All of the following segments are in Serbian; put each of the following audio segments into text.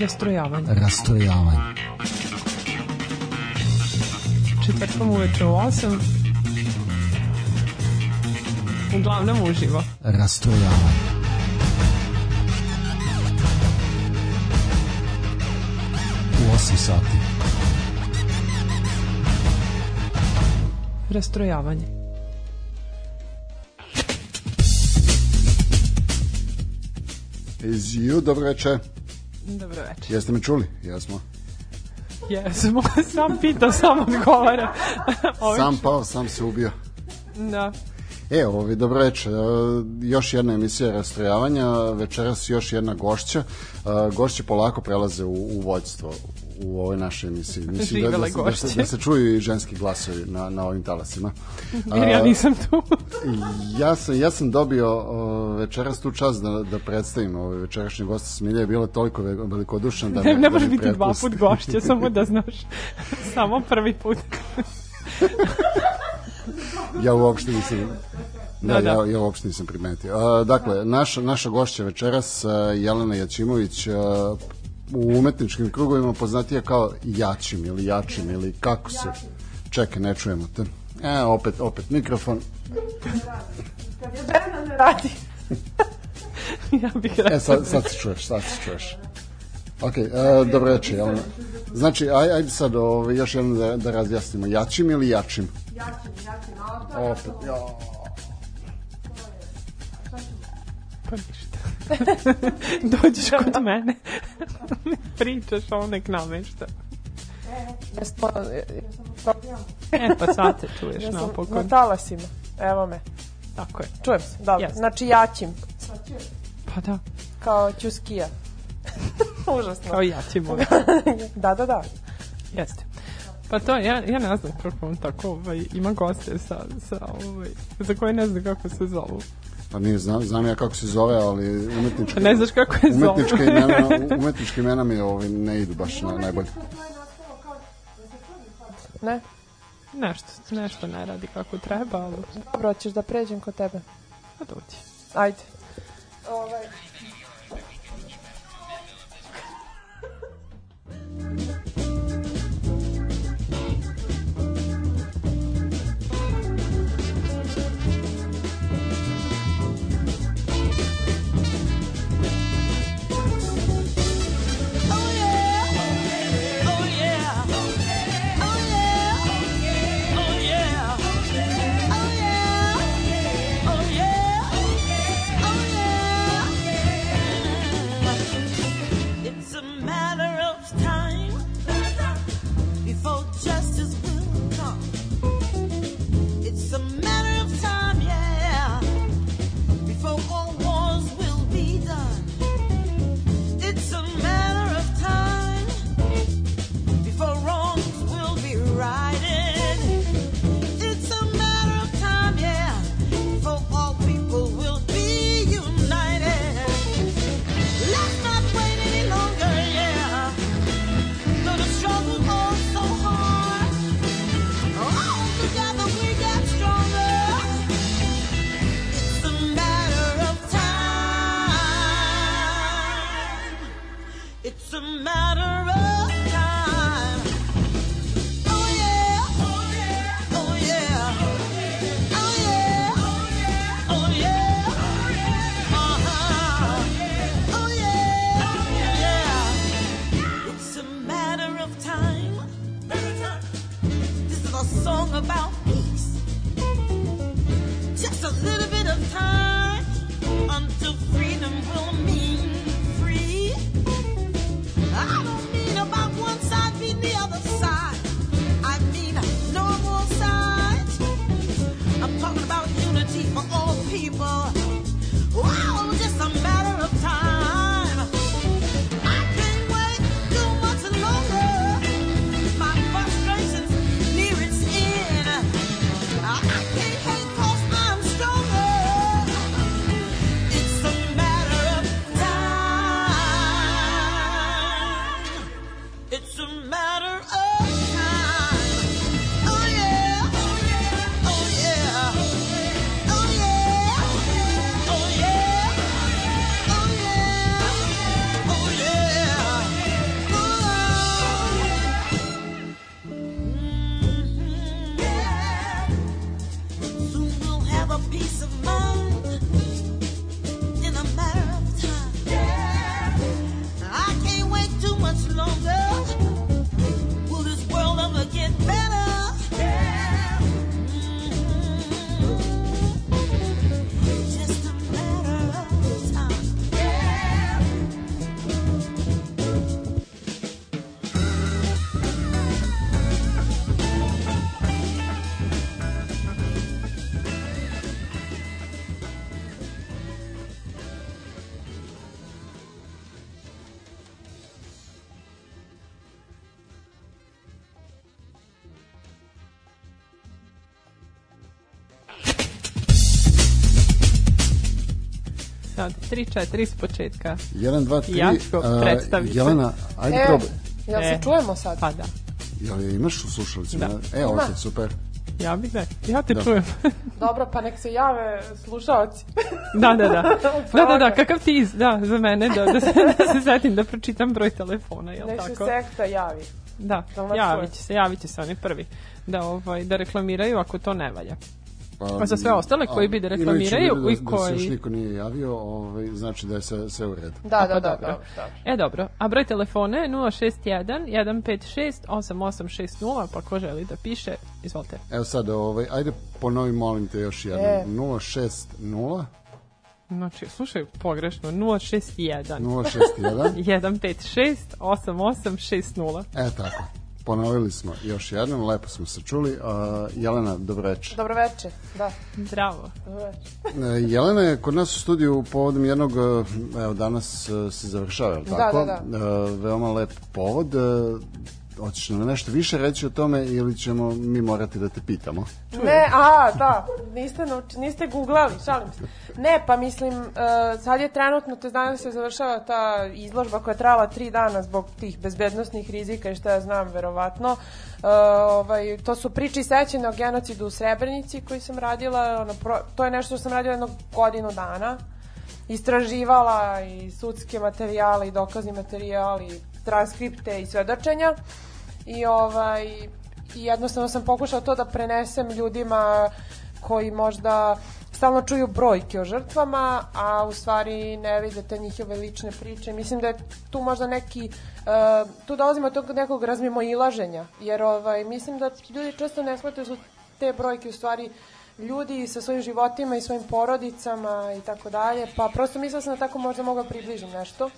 Rastrojavanje. Rastrojavanje. Četvrtkom uveče u 8. Uglavnom uživo. Rastrojavanje. U 8 sati. Rastrojavanje. Is you, dobro večer. Dobro večer. Jeste me čuli? Jesmo. Jesmo, sam pita, sam odgovara. Sam pao, sam se ubio. Da. E, ovi, dobro večer. E, Još jedna emisija rastrojavanja, večeras još jedna gošća. E, Gošće polako prelaze u, u vođstvo u ovoj našoj emisiji. Mislim da, da, da, se, gošće. da se čuju i ženski glasovi na, na ovim talasima. Jer ja nisam tu. Ja sam, ja sam dobio večeras tu čast da, da predstavim ovaj večerašnji gost Smilja je bila toliko ve- velikodušna da Ne, ne da može mi biti dva put gošće, samo da znaš. Samo prvi put. Ja uopšte nisam Da, Da, da. Ja, ja uopšte nisam primetio. A, dakle, naša, naša gošća večeras, Jelena Jačimović, a, u umetničkim krugovima poznatija kao Jačim ili Jačim ili kako se... Čekaj, ne čujemo te. E, opet, opet mikrofon. Žena ne radi. ja bih rekla. E, sad, sad se čuješ, sad se čuješ. Ok, e, dobro večer, Jelena. Znači, aj, ajde sad ovaj, još jednom da, da razjasnimo. Jačim ili Jačim? Jačim, jačim, a Opet, ja. Pa ništa. Dođeš kod mene, pričaš, a on nek namešta. Jesmo, E, pa sad te čuješ ja sam na napokon. talasima. Evo me. Tako je. Čujem se, dobro. Jeste. Znači jačim, Pa da, kao ćuskija. Užasno. kao ja moj. Da, da, da. Jeste. Pa to, ja, ja ne znam kako on tako ovaj, ima goste sa, sa ovaj, za koje ne znam kako se zovu. Pa nije, znam, znam ja kako se zove, ali umetnički... Ne znaš kako je. Umetničke imena, umetničke imena mi ovaj, ne idu baš na, najbolje. Ne? Nešto, nešto ne radi kako treba, ali Dobro, hoćeš da pređem kod tebe. pa dođi. Ajde. Ovaj. 3, 4 iz početka. 1, 2, 3. Jačko, predstavi se. Jelena, ajde e, probaj. Jel se e, čujemo sad? Pa da. Jel je imaš u slušalicima? Da. E, ovo je super. Ja bih da, ja te da. čujem. Dobro, pa nek se jave slušalci. da, da, da. Da, da, da, kakav ti iz, da, za mene, da, da, se, da se setim da pročitam broj telefona, jel Nek tako? Nek se sekta javi. Da, da javit će se, javit će se oni prvi. Da, ovaj, da reklamiraju ako to ne valja. Pa, A za sve ostale koji bi da reklamiraju da, i Da se koji- još niko nije javio, ovaj, znači da je sve, sve u redu. Da, da, pa da, dobro. dobro, dobro. E, dobro. A broj telefona je 061 156 8860, pa ko želi da piše, izvolite. Evo sad, ovaj, ajde ponovi, molim te još jednom. E. 060 Znači, slušaj, pogrešno, 061 061 156 8860. E tako, ponovili smo još jednom, lepo smo se čuli. Uh, Jelena, dobro večer. Dobro veče, da. Bravo. Dobro veče. E, Jelena je kod nas u studiju povodom jednog, e, evo danas e, se završava, je li Da, tako? da, E, veoma lep povod. E, Hoćeš nam nešto više reći o tome ili ćemo mi morati da te pitamo? Ne, a, da, niste, nauči, niste googlali, šalim se. Ne, pa mislim, uh, sad je trenutno, to danas se završava ta izložba koja je trajala tri dana zbog tih bezbednostnih rizika i šta ja znam, verovatno. Uh, ovaj, to su priče i sećanja o genocidu u Srebrenici koji sam radila, ono, pro, to je nešto što sam radila jednog godinu dana. Istraživala i sudske materijale i dokazni materijal i transkripte i svedočenja. I ovaj, i jednostavno sam pokušala to da prenesem ljudima koji možda stalno čuju brojke o žrtvama, a u stvari ne vide te njihove lične priče. Mislim da je tu možda neki, uh, tu dolazimo od tog nekog razmimoilaženja, jer ovaj, mislim da ljudi često ne shvataju da su te brojke u stvari ljudi sa svojim životima i svojim porodicama i tako dalje, pa prosto mislila sam da tako možda mogu da približim nešto.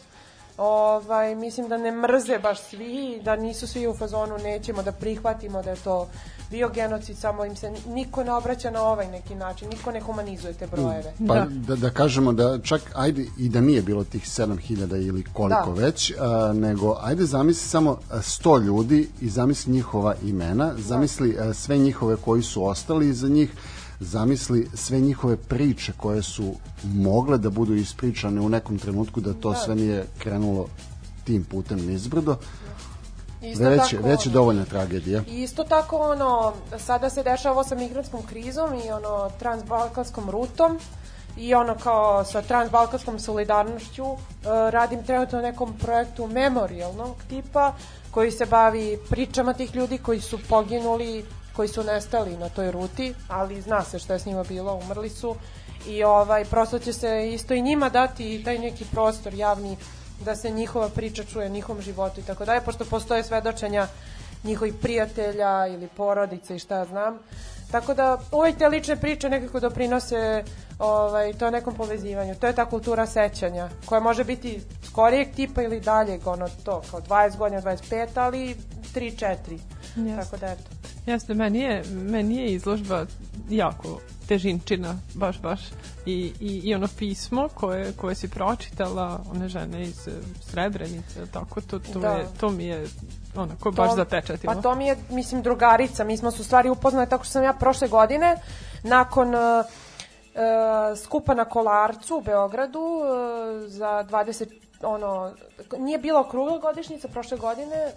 Ovaj, mislim da ne mrze baš svi, da nisu svi u fazonu nećemo da prihvatimo da je to bio genocid, samo im se niko ne obraća na ovaj neki način, niko ne humanizuje te brojeve. Pa Da. da. da, kažemo da čak, ajde i da nije bilo tih 7000 ili koliko Da. već, a, nego ajde zamisli samo a, 100 ljudi i zamisli njihova imena, zamisli a, sve njihove koji su ostali iza njih, zamisli sve njihove priče koje su mogle da budu ispričane u nekom trenutku da to sve nije krenulo tim putem nizbrdo. Isto Već, tako, već je dovoljna tragedija. Isto tako ono, sada se dešava ovo sa migrantskom krizom i ono transbalkanskom rutom i ono kao sa transbalkanskom solidarnošću e, radim trenutno na nekom projektu memorialnog tipa koji se bavi pričama tih ljudi koji su poginuli, koji su nestali na toj ruti, ali zna se šta je s njima bilo, umrli su i ovaj prosto će se isto i njima dati taj neki prostor javni da se njihova priča čuje, njihovom životu i tako dalje, pošto postoje svedočenja njihovih prijatelja ili porodice i šta ja znam. Tako da uvijek te lične priče nekako doprinose ovaj, to nekom povezivanju. To je ta kultura sećanja koja može biti skorijeg tipa ili daljeg, ono to, kao 20 godina, 25, ali 3-4. Jeste. Tako da eto. Jeste, meni je, meni je izložba jako težinčina, baš, baš. I, i, i ono pismo koje, koje si pročitala, one žene iz eh, Srebrenice, tako, to, to, Da. je, to mi je onako baš zapečatilo. Pa to mi je, mislim, drugarica. Mi smo se u stvari upoznali tako što sam ja prošle godine, nakon uh, skupa na Kolarcu u Beogradu uh, za 20 ono, nije bilo okrugla godišnjica prošle godine,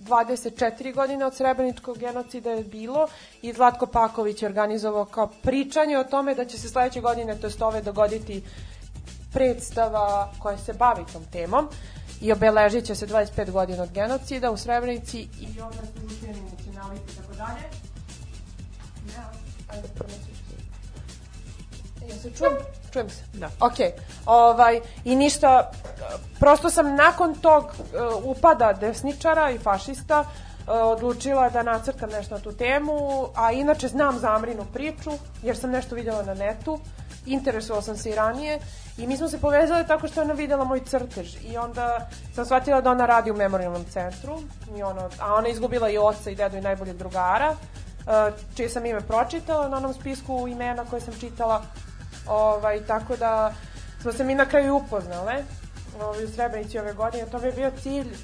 uh, 24 godine od Srebreničkog genocida je bilo i Zlatko Paković je organizovao kao pričanje o tome da će se sledeće godine, to jest ove, dogoditi predstava koja se bavi tom temom i obeležit će se 25 godina od genocida u Srebrenici i onda su učeni nacionalisti i tako dalje. Ja, ajde. Ja se čujem? Čujem se. Da. Ok, ovaj, i ništa, prosto sam nakon tog uh, upada desničara i fašista uh, odlučila da nacrtam nešto na tu temu, a inače znam za Amrinu priču, jer sam nešto vidjela na netu, interesovala sam se i ranije i mi smo se povezali tako što je ona videla moj crtež i onda sam shvatila da ona radi u memorialnom centru i ono, a ona izgubila i oca i dedu i najboljeg drugara uh, čije sam ime pročitala na onom spisku imena koje sam čitala ovaj, tako da smo se mi na kraju upoznale ovaj, u Srebrenici ove godine to mi je bio cilj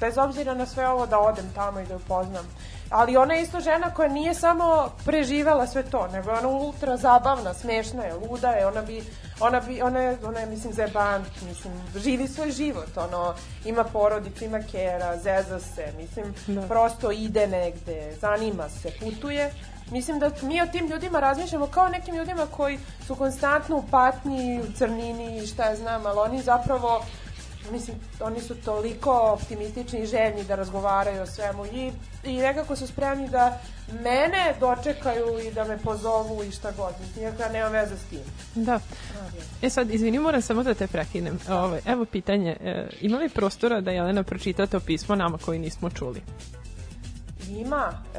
bez obzira na sve ovo da odem tamo i da upoznam Ali ona je isto žena koja nije samo preživela sve to, nego je ona ultra zabavna, smešna je, luda je, ona bi, ona bi, ona je, ona je mislim, zebant, mislim, živi svoj život, ono, ima porodicu, ima kera, zeza se, mislim, Da. prosto ide negde, zanima se, putuje. Mislim da mi o tim ljudima razmišljamo kao o nekim ljudima koji su konstantno u patnji, u crnini šta ja znam, ali oni zapravo mislim, oni su toliko optimistični i željni da razgovaraju o svemu i, i nekako su spremni da mene dočekaju i da me pozovu i šta god. Mislim, ja nemam veze s tim. Da. E sad, izvini, moram samo da te prekinem. Ove, evo pitanje, e, ima li prostora da Jelena pročita to pismo nama koji nismo čuli? Ima. E,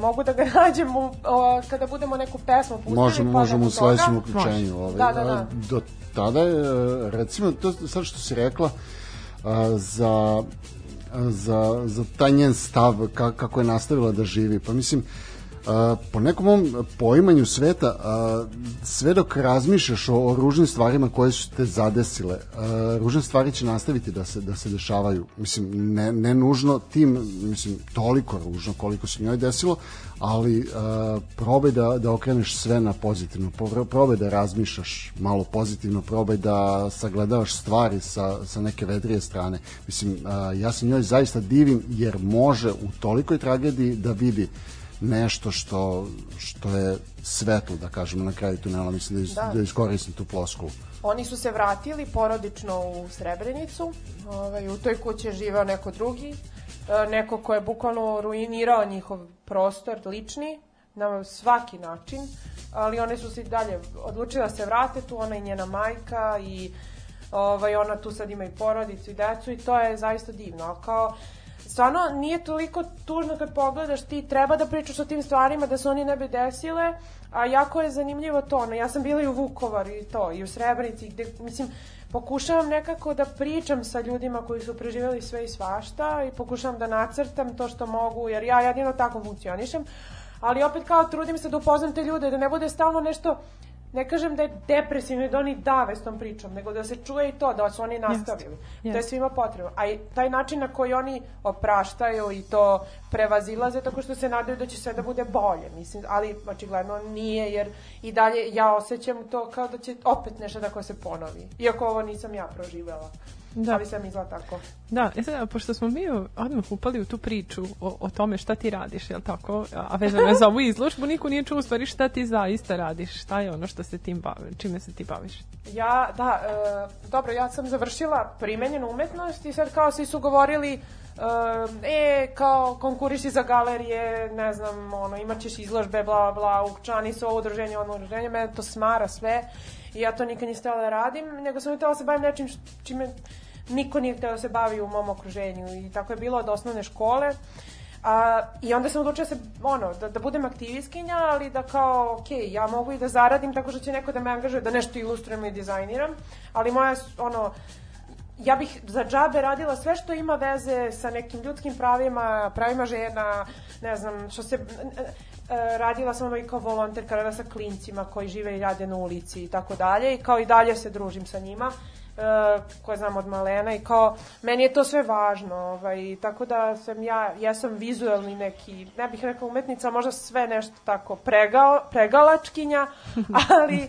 mogu da ga nađem u, o, kada budemo neku pesmu pustili. Možemo, pa možemo u sledećem uključenju. Ovaj. Da, da, da. A, Do tada je, recimo, to sad što si rekla, a, za, za, za taj njen stav, ka, kako je nastavila da živi. Pa mislim, po nekom mom poimanju sveta, a, sve dok razmišljaš o, o ružnim stvarima koje su te zadesile, a, ružne stvari će nastaviti da se, da se dešavaju. Mislim, ne, ne nužno tim, mislim, toliko ružno koliko se njoj desilo, ali uh, probaj da, da okreneš sve na pozitivno, Pro- probaj da razmišljaš malo pozitivno, probaj da sagledavaš stvari sa, sa neke vedrije strane. Mislim, uh, ja se njoj zaista divim jer može u tolikoj tragediji da vidi nešto što, što je svetlo, da kažemo, na kraju tunela. Mislim da, is, Da. da iskoristim tu ploskulu. Oni su se vratili porodično u Srebrenicu. Ovaj, u toj kući je živao neko drugi. E, neko ko je bukvalno ruinirao njihov prostor lični na svaki način. Ali one su se i dalje odlučile da se vrate tu, ona i njena majka i ovaj, ona tu sad ima i porodicu i decu i to je zaista divno. Kao, stvarno nije toliko tužno kad pogledaš ti treba da pričaš o tim stvarima da se oni ne bi desile, a jako je zanimljivo to. ono, ja sam bila i u Vukovar i to, i u Srebrenici, gde, mislim, pokušavam nekako da pričam sa ljudima koji su preživjeli sve i svašta i pokušavam da nacrtam to što mogu, jer ja jedino tako funkcionišem, ali opet kao trudim se da upoznam te ljude, da ne bude stalno nešto ne kažem da je depresivno i da oni dave s tom pričom, nego da se čuje i to, da su oni nastavili. To je svima potrebno. A i taj način na koji oni opraštaju i to prevazilaze, tako što se nadaju da će sve da bude bolje. Mislim, ali očigledno nije, jer i dalje ja osjećam to kao da će opet nešto tako se ponovi. Iako ovo nisam ja proživela. Da. Ali sam izla tako. Da, e sad, pošto smo mi odmah upali u tu priču o, o tome šta ti radiš, jel tako? A vezano je za ovu izložbu, niko nije čuo u stvari šta ti zaista radiš, šta je ono što se tim bavi, čime se ti baviš. Ja, da, e, dobro, ja sam završila primenjenu umetnost i sad kao svi su govorili e, kao konkuriši za galerije, ne znam, ono, imat ćeš izložbe, bla, bla, ukčani su ovo udruženje, ono udruženje, mene to smara sve i ja to nikad nisam htjela da radim, nego sam htjela da se bavim nečim čime niko nije htjela da se bavi u mom okruženju i tako je bilo od osnovne škole. A, I onda sam odlučila se, ono, da, da budem aktivistkinja, ali da kao, ok, ja mogu i da zaradim tako što će neko da me angažuje da nešto ilustrujem i dizajniram, ali moja, ono, ja bih za džabe radila sve što ima veze sa nekim ljudskim pravima, pravima žena, ne znam, što se... e, radila sam ono i kao volonterka, radila sa klincima koji žive i rade na ulici i tako dalje i kao i dalje se družim sa njima koje znam od malena i kao meni je to sve važno ovaj, tako da sam ja, ja sam vizuelni neki, ne bih rekla umetnica, možda sve nešto tako pregao, pregalačkinja, ali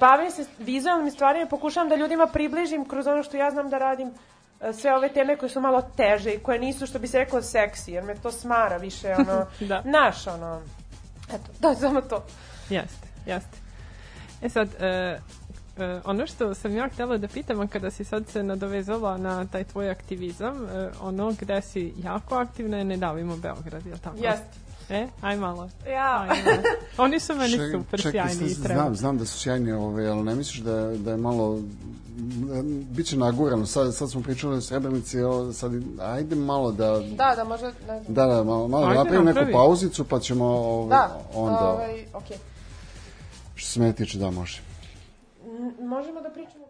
bavim se vizualnim stvarima i pokušavam da ljudima približim kroz ono što ja znam da radim e, sve ove teme koje su malo teže i koje nisu, što bi se reklo, seksi, jer me to smara više, ono, Da. naš, ono, eto, da, samo to. Jeste, jeste. E sad, e, e, ono što sam ja htjela da pitam, kada si sad se nadovezala na taj tvoj aktivizam, e, ono gde si jako aktivna je Ne davimo Beograd, je li tako? Jeste. E, aj malo. Ja. Aj malo. Oni su meni Ček- super čekaj, sjajni i sad treba. Znam, znam da su sjajni, ovaj, ali ne misliš da, je- da je malo biće nagurano. Sad, sad smo pričali o Srebrenici, evo, sad ajde malo da... Da, da, možda, ne znam. Da, da, malo, malo Ajde, da napravim neku pauzicu, pa ćemo ovaj, Da, onda, ovaj, okej. što se mene tiče, da može. Možemo da pričamo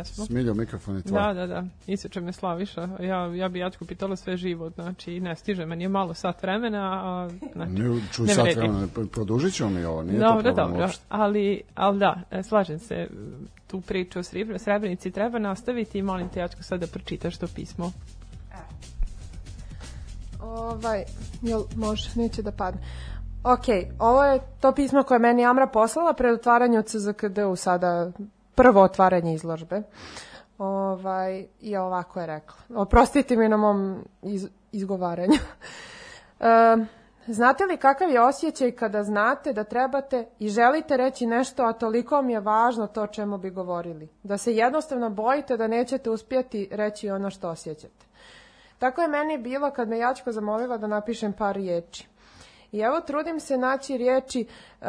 Jesmo. Smiljo, mikrofon je tvoj. Da, da, da. Iseče me Slaviša. Ja, ja bi Jačku pitala sve živo, znači ne stiže. Meni je malo sat vremena, a znači, Ne, čuj ne vredi. vremena, produžit ćemo mi ovo, nije to Dobro, problem dobro, uopšte. ali, ali da, e, slažem se, tu priču o Srebr- Srebrenici treba nastaviti i molim te, Jačko, sad da pročitaš to pismo. Ovaj, jel može, neće da padne. Ok, ovo je to pismo koje je meni Amra poslala pred otvaranjem CZKD-u sada prvo otvaranje izložbe. Ovaj, I ovako je rekla. Oprostite mi na mom iz, izgovaranju. Um, znate li kakav je osjećaj kada znate da trebate i želite reći nešto, a toliko vam je važno to čemu bi govorili? Da se jednostavno bojite da nećete uspjeti reći ono što osjećate. Tako je meni bilo kad me Jačko zamolila da napišem par riječi. I evo trudim se naći riječi uh,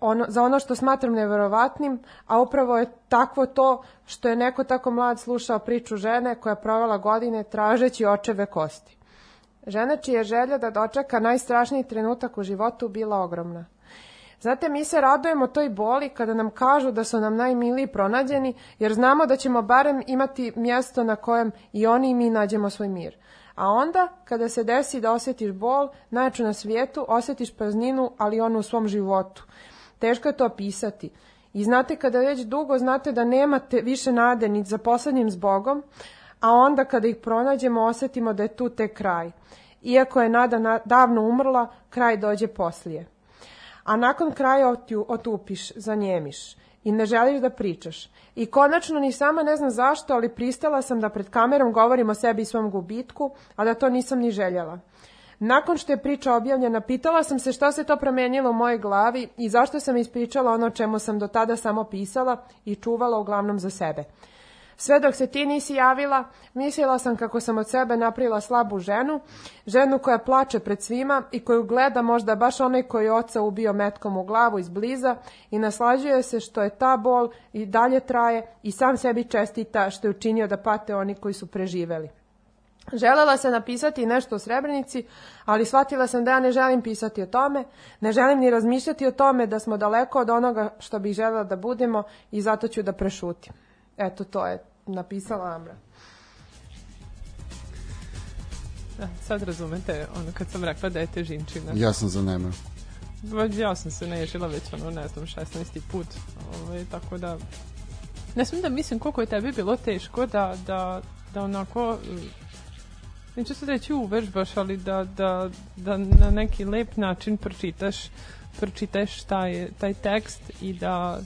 ono, za ono što smatram neverovatnim, a upravo je takvo to što je neko tako mlad slušao priču žene koja je provela godine tražeći očeve kosti. Žena čija je želja da dočeka najstrašniji trenutak u životu bila ogromna. Znate, mi se radujemo toj boli kada nam kažu da su nam najmiliji pronađeni, jer znamo da ćemo barem imati mjesto na kojem i oni i mi nađemo svoj mir. A onda, kada se desi da osjetiš bol, najjaču na svijetu, osjetiš prazninu, ali onu u svom životu. Teško je to pisati. I znate, kada već dugo znate da nemate više nade ni za poslednjim zbogom, a onda kada ih pronađemo osjetimo da je tu tek kraj. Iako je nada na- davno umrla, kraj dođe poslije. A nakon kraja otju, otupiš, zanjemiš i ne želiš da pričaš. I konačno ni sama ne znam zašto, ali pristala sam da pred kamerom govorim o sebi i svom gubitku, a da to nisam ni željela. Nakon što je priča objavljena, pitala sam se što se to promenilo u mojoj glavi i zašto sam ispričala ono čemu sam do tada samo pisala i čuvala uglavnom za sebe. Sve dok se ti nisi javila, mislila sam kako sam od sebe napravila slabu ženu, ženu koja plače pred svima i koju gleda možda baš onaj koji oca ubio metkom u glavu izbliza i naslađuje se što je ta bol i dalje traje i sam sebi čestita što je učinio da pate oni koji su preživeli. Želela sam napisati nešto o Srebrenici, ali shvatila sam da ja ne želim pisati o tome, ne želim ni razmišljati o tome da smo daleko od onoga što bih želela da budemo i zato ću da prešutim. Eto, to je napisala Amra. Da, sad razumete ono kad sam rekla da je težinčina. Ja sam za nema. Ja. sam se naježila već ono, ne znam, 16. put. Ovaj, tako da, ne smijem da mislim koliko je tebi bilo teško da, da, da onako, eh, neću sad reći uvežbaš, ali da, da, da na neki lep način pročitaš, pročitaš taj, taj tekst i da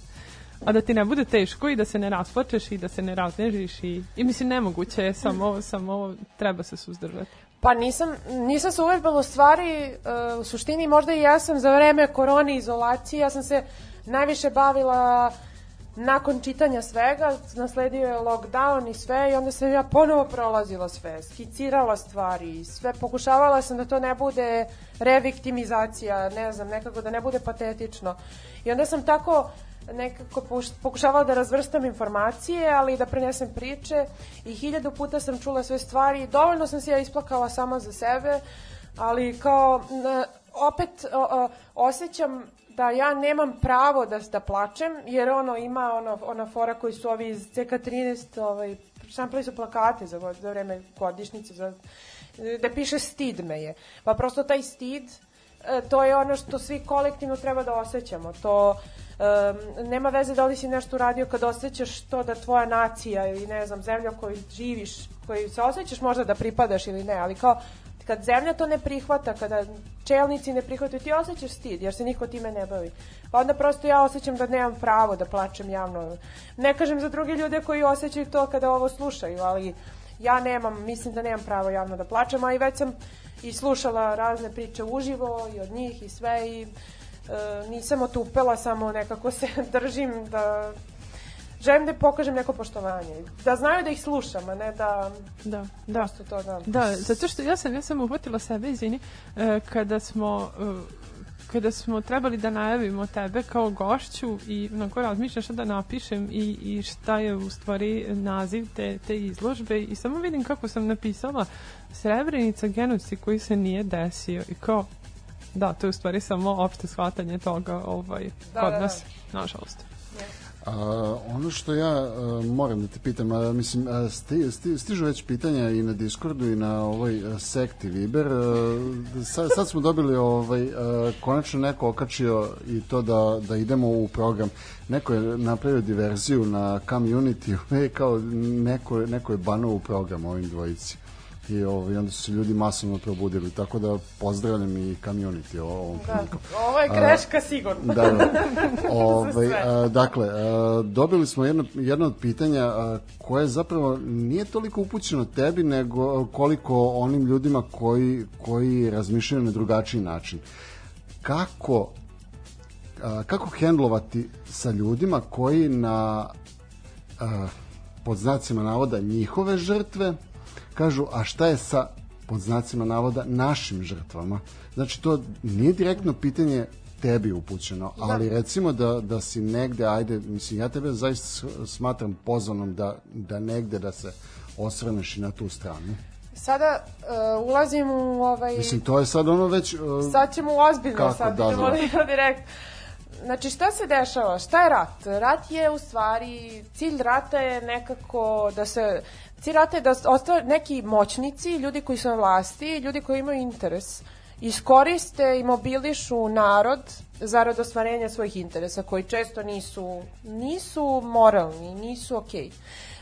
a da ti ne bude teško i da se ne rasplačeš i da se ne raznežiš i, i mislim nemoguće je samo, samo treba se suzdržati. Pa nisam, nisam se uvežbala u stvari, e, u suštini možda i ja sam za vreme korone izolacije, ja sam se najviše bavila nakon čitanja svega, nasledio je lockdown i sve i onda sam ja ponovo prolazila sve, skicirala stvari, sve, pokušavala sam da to ne bude reviktimizacija, ne znam, nekako da ne bude patetično. I onda sam tako nekako pokušavala da razvrstam informacije, ali i da prenesem priče i hiljadu puta sam čula sve stvari. Dovoljno sam se ja isplakala sama za sebe, ali kao opet osjećam da ja nemam pravo da, da plačem, jer ono ima ono, ona fora koji su ovi iz CK13, ovaj, štampali su plakate za, za vreme godišnjice, za, da piše stid me je. Pa prosto taj stid, e, to je ono što svi kolektivno treba da osjećamo. To um, nema veze da li si nešto uradio kad osjećaš to da tvoja nacija ili ne znam, zemlja u kojoj živiš, koji se osjećaš možda da pripadaš ili ne, ali kao kad zemlja to ne prihvata, kada čelnici ne prihvataju, ti osjećaš stid, jer se niko time ne bavi. Pa onda prosto ja osjećam da nemam pravo da plačem javno. Ne kažem za druge ljude koji osjećaju to kada ovo slušaju, ali ja nemam, mislim da nemam pravo javno da plačem, a i već sam i slušala razne priče uživo i od njih i sve i nisam otupela, samo nekako se držim da želim da pokažem neko poštovanje. Da znaju da ih slušam, a ne da Da, da. prosto to da... Da, zato što ja sam, ja sam uhvatila sebe, izvini, e, kada smo e, kada smo trebali da najavimo tebe kao gošću i onako razmišljam šta da napišem i, i šta je u stvari naziv te, te izložbe i samo vidim kako sam napisala Srebrenica genocid koji se nije desio i kao da, to je u stvari samo opšte shvatanje toga ovaj, Da, kod da, da. nas, nažalost. A, ono što ja a, moram da te pitam, a, mislim, a, sti, sti, stižu već pitanja i na Discordu i na ovoj a, sekti Viber. A, sad, sad smo dobili ovaj, a, konačno neko okačio i to da, da idemo u program. Neko je napravio diverziju na community, e, kao neko, neko je banuo u program ovim dvojici i ovaj, onda su se ljudi masovno probudili, tako da pozdravljam i community ovom Da, prilikom. ovo je greška sigurno. Da, da. Ove, a, dakle, a, dobili smo jedno, jedno od pitanja a, koje zapravo nije toliko upućeno tebi, nego koliko onim ljudima koji, koji razmišljaju na drugačiji način. Kako a, kako hendlovati sa ljudima koji na a, pod znacima navoda njihove žrtve kažu a šta je sa pod znacima navoda našim žrtvama znači to nije direktno pitanje tebi upućeno, ali recimo da, da si negde, ajde, mislim, ja tebe zaista smatram pozvanom da, da negde da se osvrneš i na tu stranu. Sada uh, ulazim u ovaj... Mislim, to je sad ono već... uh, Sad ćemo ozbiljno, Kako, sad da, idemo da. direkt. Znači, šta se dešava? Šta je rat? Rat je u stvari, cilj rata je nekako da se, cilj rata je da ostvar neki moćnici, ljudi koji su na vlasti, ljudi koji imaju interes, iskoriste i mobilišu narod zarad ostvarenja svojih interesa, koji često nisu, nisu moralni, nisu okej.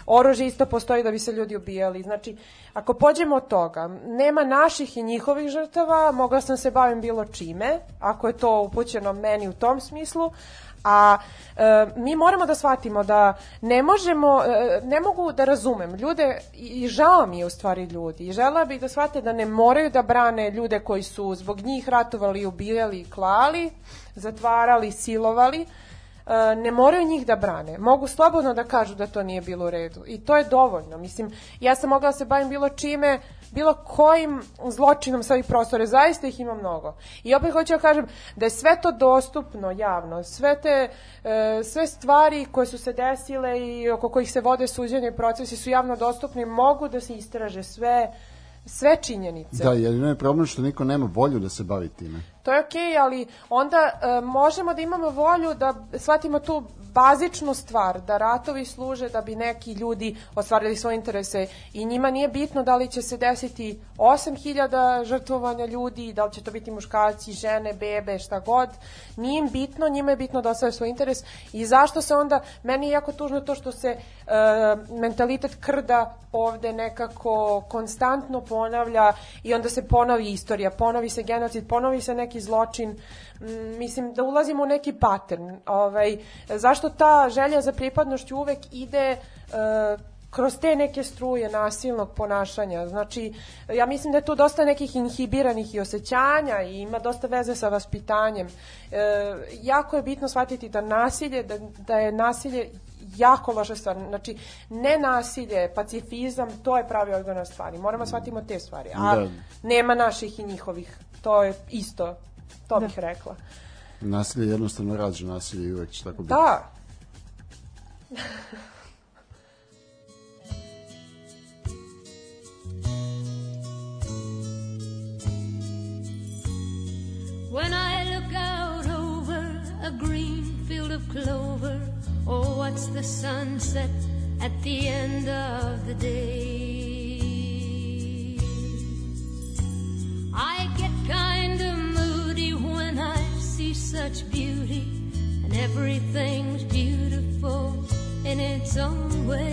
Oružje isto postoji da bi se ljudi ubijali. Znači, ako pođemo od toga, nema naših i njihovih žrtava, mogla sam se bavim bilo čime, ako je to upućeno meni u tom smislu, a e, mi moramo da shvatimo da ne možemo, e, ne mogu da razumem ljude i, i žao mi je u stvari ljudi i žela bih da shvate da ne moraju da brane ljude koji su zbog njih ratovali, ubijali, klali, zatvarali, silovali, ne moraju njih da brane. Mogu slobodno da kažu da to nije bilo u redu. I to je dovoljno. Mislim, ja sam mogla da se bavim bilo čime, bilo kojim zločinom sa ovih prostora. Zaista ih ima mnogo. I opet hoću da kažem da je sve to dostupno javno. Sve te, e, sve stvari koje su se desile i oko kojih se vode suđenje i procesi su javno dostupni. Mogu da se istraže sve, sve činjenice. Da, jedino je problem što niko nema volju da se bavi time. To je okej, ali onda e, možemo da imamo volju da shvatimo tu bazičnu stvar, da ratovi služe da bi neki ljudi ostvarili svoje interese i njima nije bitno da li će se desiti 8000 žrtvovanja ljudi, da li će to biti muškarci, žene, bebe, šta god. Nije im bitno, njima je bitno da ostvare svoj interes i zašto se onda, meni je jako tužno to što se e, mentalitet krda ovde nekako konstantno ponavlja i onda se ponovi istorija, ponovi se genocid, ponovi se neki zločin. Mm, Mislim da ulazimo u neki pattern. Ovaj, zašto ta želja za pripadnošću uvek ide e, kroz te neke struje nasilnog ponašanja. Znači, ja mislim da je tu dosta nekih inhibiranih i osjećanja i ima dosta veze sa vaspitanjem. E, jako je bitno shvatiti da nasilje, da, da je nasilje jako loša stvar. Znači, ne nasilje, pacifizam, to je pravi odgovor na stvari. Moramo shvatimo te stvari. A Da. nema naših i njihovih. To je isto, to bih rekla. Nasilje jednostavno rađe nasilje i uvek će tako biti. Da, When I look out over a green field of clover, oh, what's the sunset at the end of the day? I get kind of moody when I see such beauty, and everything's beautiful in its own way.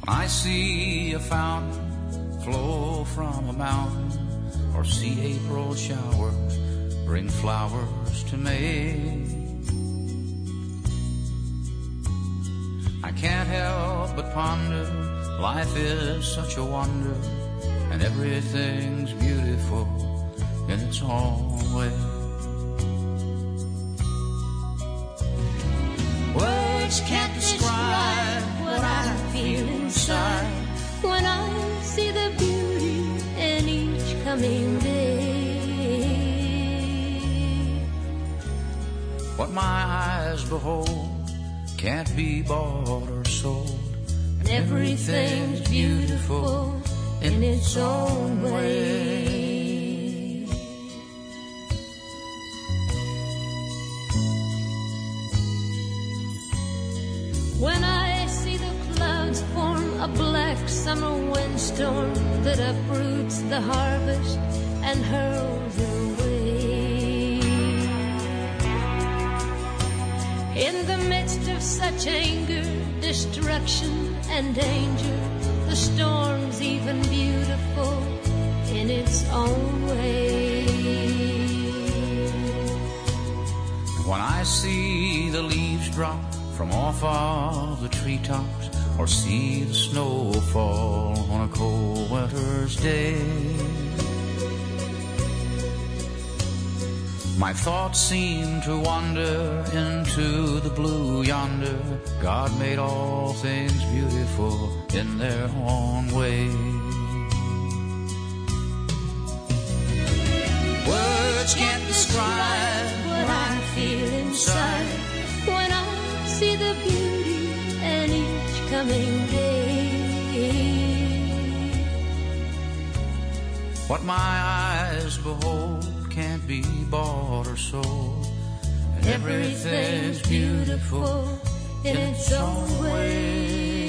When I see a fountain flow from a mountain, or see April showers bring flowers to May, I can't help but ponder. Life is such a wonder, and everything's beautiful in its own way. Words can't describe what I feel inside. when I see the beauty in each coming day. What my eyes behold can't be bought or sold and everything's beautiful in its own way. When I see the clouds form a black summer windstorm that uproots the harvest and hurls it away. In the midst of such anger, destruction, and danger, the storm's even beautiful in its own way. When I see the leaves drop from off of the treetops, or see the snow fall on a cold winter's day, my thoughts seem to wander into the blue yonder. God made all things beautiful in their own way. Words can't describe what I feel inside when I see the beauty in each coming day. What my eyes behold bought or sold. And everything's beautiful in its own way.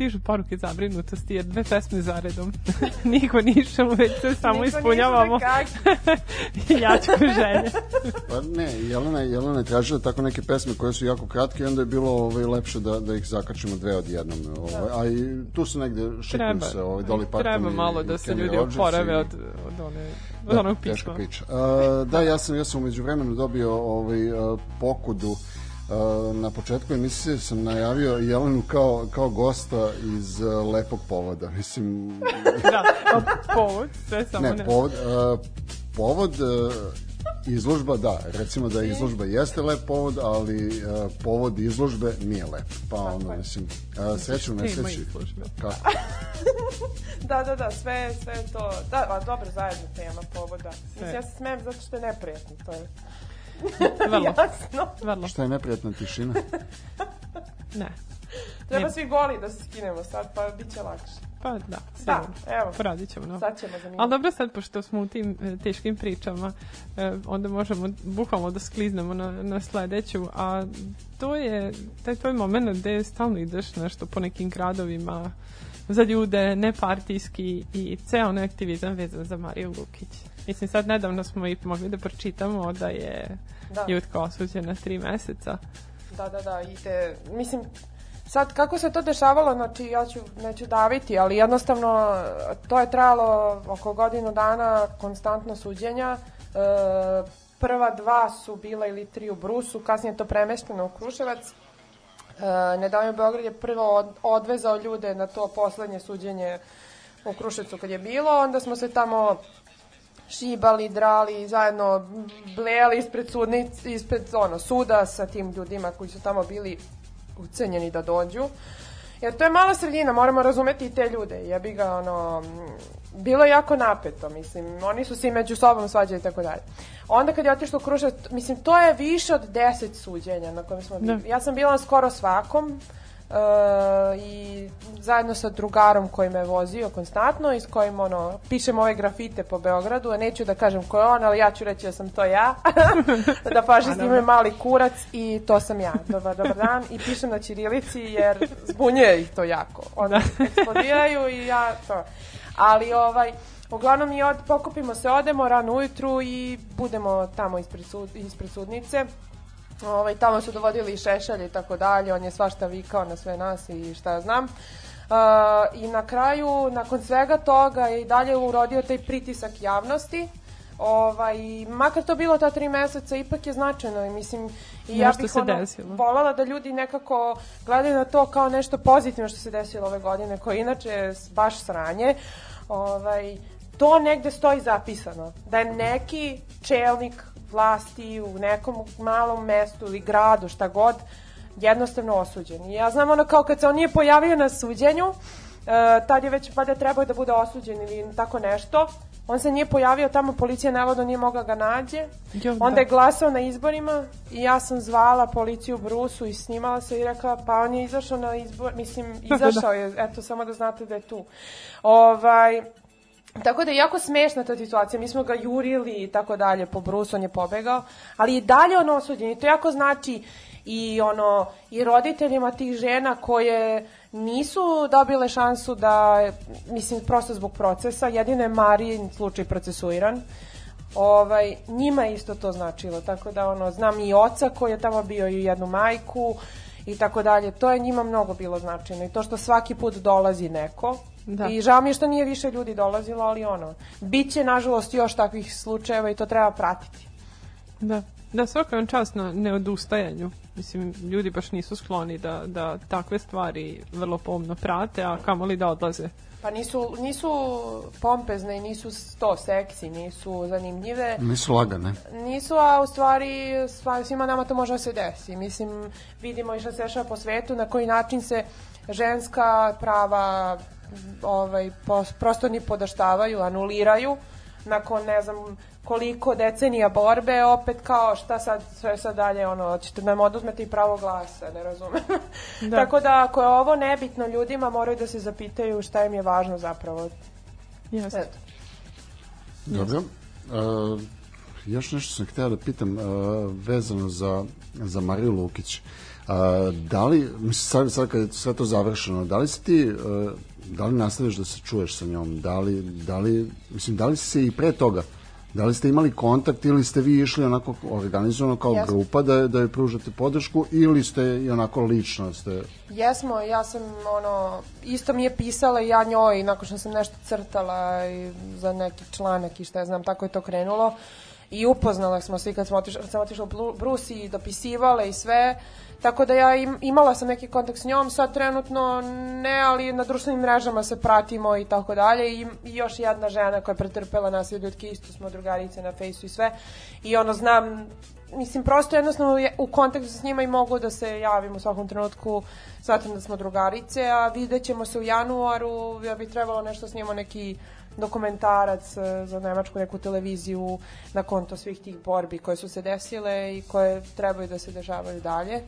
Stižu poruke zabrinutosti jer dve pesme zaredom. Niko nišao, već se samo Niko ispunjavamo da kaže. jačku želje. Pa ne, Jelena, Jelena je tražila tako neke pesme koje su jako kratke i onda je bilo ovaj, lepše da, da ih zakačimo dve odjednom. Ovaj, a i tu su negde šikuju Treba, se ovaj, Dolly Parton treba i- malo i da se ljudi oporave i- od, od, one, od onog teška pisma. priča. Uh, da, ja sam, ja sam umeđu vremenu dobio ovaj, uh, pokudu Uh, na početku emisije sam najavio Jelenu kao, kao gosta iz uh, Lepog povoda. Mislim, Da, povod, sve samo ne. ne, povod, uh, povod uh, izložba, da, recimo da izložba jeste lep povod, ali uh, povod izložbe nije lep. Pa ono, mislim, uh, sreću nesreći. izložbe. Kako? Da, da, da, sve, sve je to. Da, a dobro, zajedno tema povoda. Mislim, ja se smijem zato što je neprijatno, to je Vrlo, jasno. vrlo. Šta je neprijatna tišina? Ne. Treba Ne. svi goli da se skinemo sad, pa bit će lakše. Pa da, Da, sigurno. evo, Poradit ćemo, no. sad ćemo za minut. Ali dobro sad, pošto smo u tim e, teškim pričama, e, onda možemo bukvalno da skliznemo na, na sledeću, a to je taj tvoj moment gde stalno ideš nešto po nekim gradovima za ljude, nepartijski i ceo onaj aktivizam vezan za Mariju Lukić. Mislim, sad nedavno smo i mogli da pročitamo da je Da. Jutka osuđena tri meseca. Da, da, da, i te, mislim, sad kako se to dešavalo, znači ja ću, neću daviti, ali jednostavno to je trajalo oko godinu dana konstantno suđenja. E, prva dva su bila ili tri u Brusu, kasnije je to premešteno u Kruševac. E, Nedavno Beograd je prvo od, odvezao ljude na to poslednje suđenje u Kruševcu kad je bilo, onda smo se tamo šibali, drali, zajedno blejali ispred, sudnic, ispred ono, suda sa tim ljudima koji su tamo bili ucenjeni da dođu. Jer to je mala sredina, moramo razumeti i te ljude. Jebi ga, ono, bilo je jako napeto, mislim, oni su se među sobom svađali i tako dalje. Onda kad je otišlo u Kruševac, mislim, to je više od deset suđenja na kojem smo bili. Da. Ja sam bila na skoro svakom, Uh, i zajedno sa drugarom koji me vozio konstantno i s kojim ono, pišem ove grafite po Beogradu, a neću da kažem ko je on, ali ja ću reći da sam to ja. da paže snimaju mali kurac i to sam ja. Dobar, dobar dan. I pišem na ćirilici jer zbunjuje ih to jako. Oni eksplodiraju i ja to. Ali ovaj, uglavnom mi od, pokupimo se, odemo rano ujutru i budemo tamo ispred, sud, ispred sudnice. Ovaj, tamo su dovodili i šešelje i tako dalje, on je svašta vikao na sve nas i šta ja znam. Uh, I na kraju, nakon svega toga je i dalje urodio taj pritisak javnosti. Ovaj, makar to bilo ta tri meseca, ipak je značajno i mislim i ja bih se ono, desilo. voljela da ljudi nekako gledaju na to kao nešto pozitivno što se desilo ove godine, koje je inače baš sranje. Ovaj, to negde stoji zapisano, da je neki čelnik vlasti u nekom malom mestu ili gradu, šta god, jednostavno osuđen. I ja znam ono kao kad se on nije pojavio na suđenju, uh, tad je već valjda trebao da bude osuđen ili tako nešto, on se nije pojavio tamo, policija navodno nije mogla ga nađe. Jo, Onda da. je glasao na izborima i ja sam zvala policiju u Brusu i snimala se i rekla pa on je izašao na izbor, mislim izašao je, eto samo da znate da je tu. Ovaj, Tako da je jako smešna ta situacija, mi smo ga jurili i tako dalje po Brusu, on je pobegao, ali i dalje on osuđen. I to jako znači i ono i roditeljima tih žena koje nisu dobile šansu da mislim prosto zbog procesa, jedino je Marijin slučaj procesuiran. Ovaj njima isto to značilo, tako da ono znam i oca koji je tamo bio i jednu majku i tako dalje. To je njima mnogo bilo značajno i to što svaki put dolazi neko Da. i žao mi je što nije više ljudi dolazilo, ali ono, bit će nažalost još takvih slučajeva i to treba pratiti. Da. Da, svaka vam čast na neodustajanju. Mislim, ljudi baš nisu skloni da, da takve stvari vrlo pomno prate, a kamoli da odlaze. Pa nisu, nisu pompezne i nisu to seksi, nisu zanimljive. Nisu lagane. Nisu, a u stvari svima nama to može da se desi. Mislim, vidimo i što se dešava po svetu, na koji način se ženska prava ovaj, prosto ni podaštavaju, anuliraju nakon ne znam koliko decenija borbe, opet kao šta sad, sve sad dalje, ono, ćete nam oduzmeti i pravo glasa, ne razumem. Da. Tako da, ako je ovo nebitno ljudima, moraju da se zapitaju šta im je važno zapravo. Jeste. Eto. Dobro. Uh, još nešto sam hteo da pitam uh, vezano za, za Mariju Lukić. Uh, da li, mislim, sad, sad kad je sve to završeno, da li si ti, uh, da li nastaviš da se čuješ sa njom? Da li, da li, mislim, da li si se i pre toga, da li ste imali kontakt ili ste vi išli onako organizovano kao Jesmo. grupa da, da joj pružate podršku ili ste i onako lično ste... Jesmo, ja sam ono, isto mi je pisala i ja njoj nakon što sam nešto crtala i za neki članak i šta ja znam, tako je to krenulo. i upoznala smo se i kad smo otišla, kad sam otišla u Brusi i dopisivale i sve, tako da ja im, imala sam neki kontakt s njom, sad trenutno ne, ali na društvenim mrežama se pratimo i tako dalje. I, i još jedna žena koja je pretrpela nasilje ljudke, isto smo drugarice na fejsu i sve. I ono znam mislim, prosto jednostavno je- u kontaktu s njima i mogu da se javim u svakom trenutku, smatram da smo drugarice, a vidjet ćemo se u januaru, ja bi trebalo nešto snimamo neki dokumentarac e, za nemačku neku televiziju na konto svih tih borbi koje su se desile i koje trebaju da se dešavaju dalje.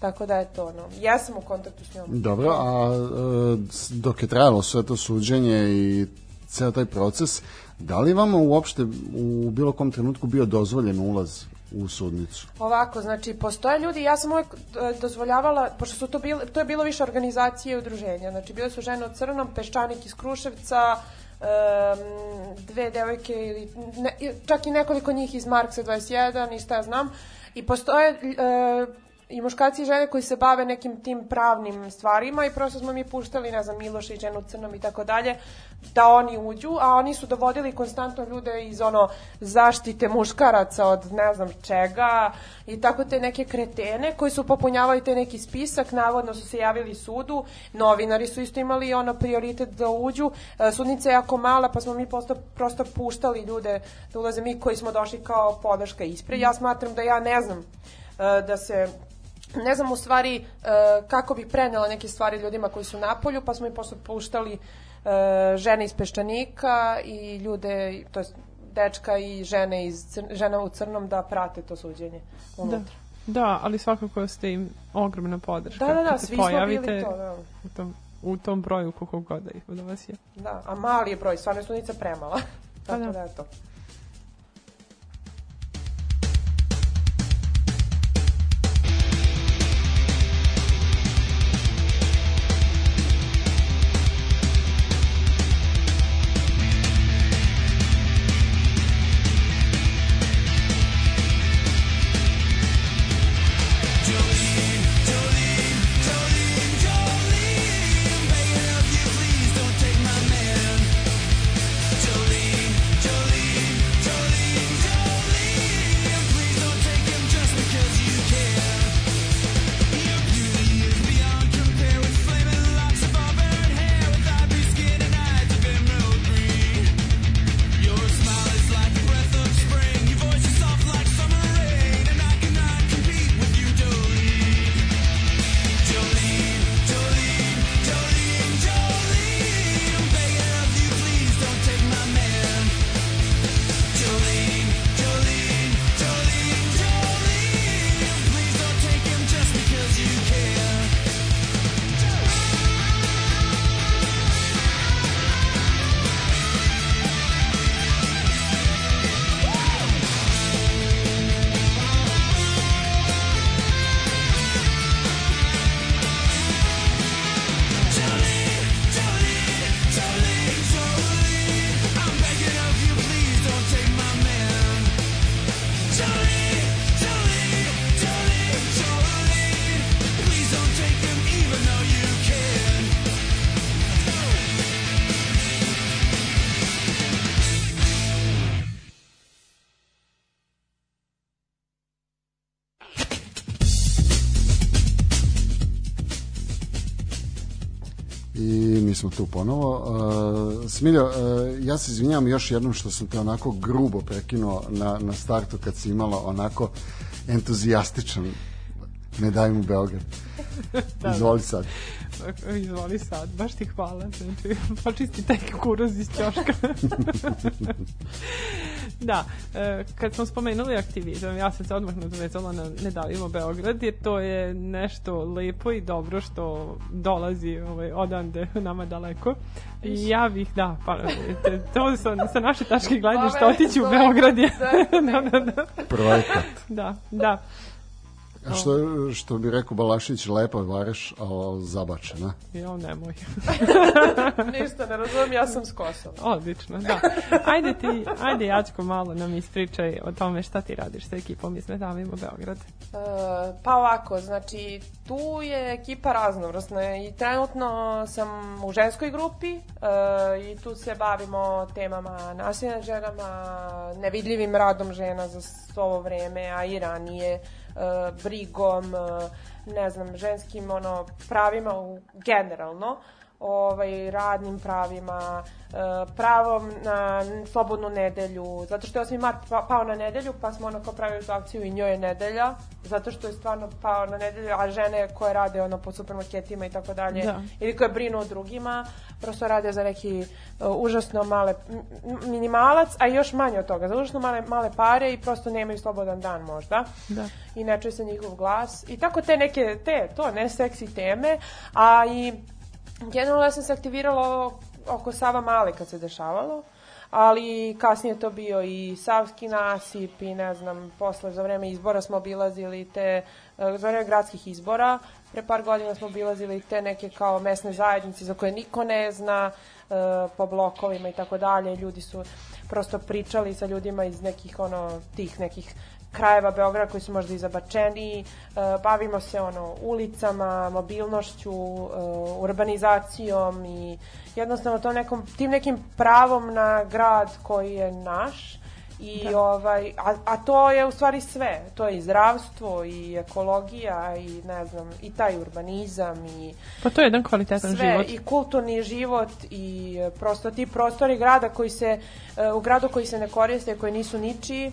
Tako da je to ono. Ja sam u kontaktu s njom. Dobro, a e, dok je trajalo sve to suđenje i ceo taj proces, da li vama uopšte u bilo kom trenutku bio dozvoljen ulaz u sudnicu? Ovako, znači, postoje ljudi, ja sam uvek e, dozvoljavala, pošto su to bile, to je bilo više organizacije i udruženja, znači bile su žene u crnom, peščanik iz Kruševca, em, dve devojke ili ne, čak i nekoliko njih iz Marksa 21 i šta ja znam i postoje e, i muškarci i žene koji se bave nekim tim pravnim stvarima i prosto smo mi puštali, ne znam, Miloša i ženu crnom i tako dalje, da oni uđu, a oni su dovodili konstantno ljude iz ono zaštite muškaraca od ne znam čega i tako te neke kretene koji su popunjavali te neki spisak, navodno su se javili sudu, novinari su isto imali ono prioritet da uđu, E, sudnica je jako mala pa smo mi prosto, prosto puštali ljude da ulaze mi koji smo došli kao podrška ispred. Ja smatram da ja ne znam e, da se ne znam u stvari e, kako bih prenela neke stvari ljudima koji su na polju, pa smo i posle puštali e, žene iz Peščanika i ljude, to jest dečka i žene iz cr, žena u crnom da prate to suđenje Da. unutra. Da, ali svakako ste im ogromna podrška. Da, da, da, svi smo bili to, da. u tom, u tom broju koliko god da ih od vas je. Da, a mali je broj, stvarno je sudnica premala. Tako da. da je to. Smo tu ponovo. Uh, Smiljo, uh, ja se izvinjam još jednom što sam te onako grubo prekinuo na, na startu kad si imala onako entuzijastičan Ne daj mu Beograd. Da, Izvoli sad. Izvoli sad, baš ti hvala. Znači, počisti taj kukuruz iz ćoška. Da, e, kad smo spomenuli aktivizam, ja sam se odmah nadovezala na Ne davimo Beograd, jer to je nešto lepo i dobro što dolazi ovaj, odande nama daleko. I ja bih, da, pa, te- to sa, sa naše tačke gledišta otići u Beograd je da, da, da. Projekat. Da, da. A Što, što bi rekao Balašić, lepa vareš, a zabačena. Jo, nemoj. Ništa ne razumijem, ja sam s Kosova. Odlično, da. Ajde ti, ajde Jačko malo nam ispričaj o tome šta ti radiš sa ekipom iz Metavimo Beograd. E, pa ovako, znači tu je ekipa raznovrsna i trenutno sam u ženskoj grupi e, i tu se bavimo temama nasilja ženama, nevidljivim radom žena za ovo vreme, a i ranije, e, brigom, e, ne znam, ženskim ono, pravima generalno ovaj, radnim pravima, e, pravom na slobodnu nedelju, zato što je 8. mart pa- pao na nedelju, pa smo ono kao pravili tu akciju i njoj je nedelja, zato što je stvarno pao na nedelju, a žene koje rade ono po supermarketima i tako dalje, Da. ili koje brinu o drugima, prosto rade za neki uh, užasno male minimalac, a još manje od toga, za užasno male, male pare i prosto nemaju slobodan dan možda Da. i ne čuje se njihov glas i tako te neke, te, to, ne seksi teme, a i generalno ja sam se aktivirala oko Sava Male kad se dešavalo, ali kasnije je to bio i Savski nasip i ne znam, posle za vreme izbora smo obilazili te, e, za vreme gradskih izbora, pre par godina smo obilazili te neke kao mesne zajednice za koje niko ne zna, e, po blokovima i tako dalje, ljudi su prosto pričali sa ljudima iz nekih ono, tih nekih krajeva Beograda koji su možda i zabačeniji, e, bavimo se ono ulicama, mobilnošću, e, urbanizacijom i jednostavno to nekom, tim nekim pravom na grad koji je naš i ovaj a, a to je u stvari sve to je i zdravstvo i ekologija i ne znam i taj urbanizam i Pa to je jedan kvalitetan sve život. i kulturni život i e, prosto ti prostori grada koji se u gradu koji se ne koriste koji nisu ničiji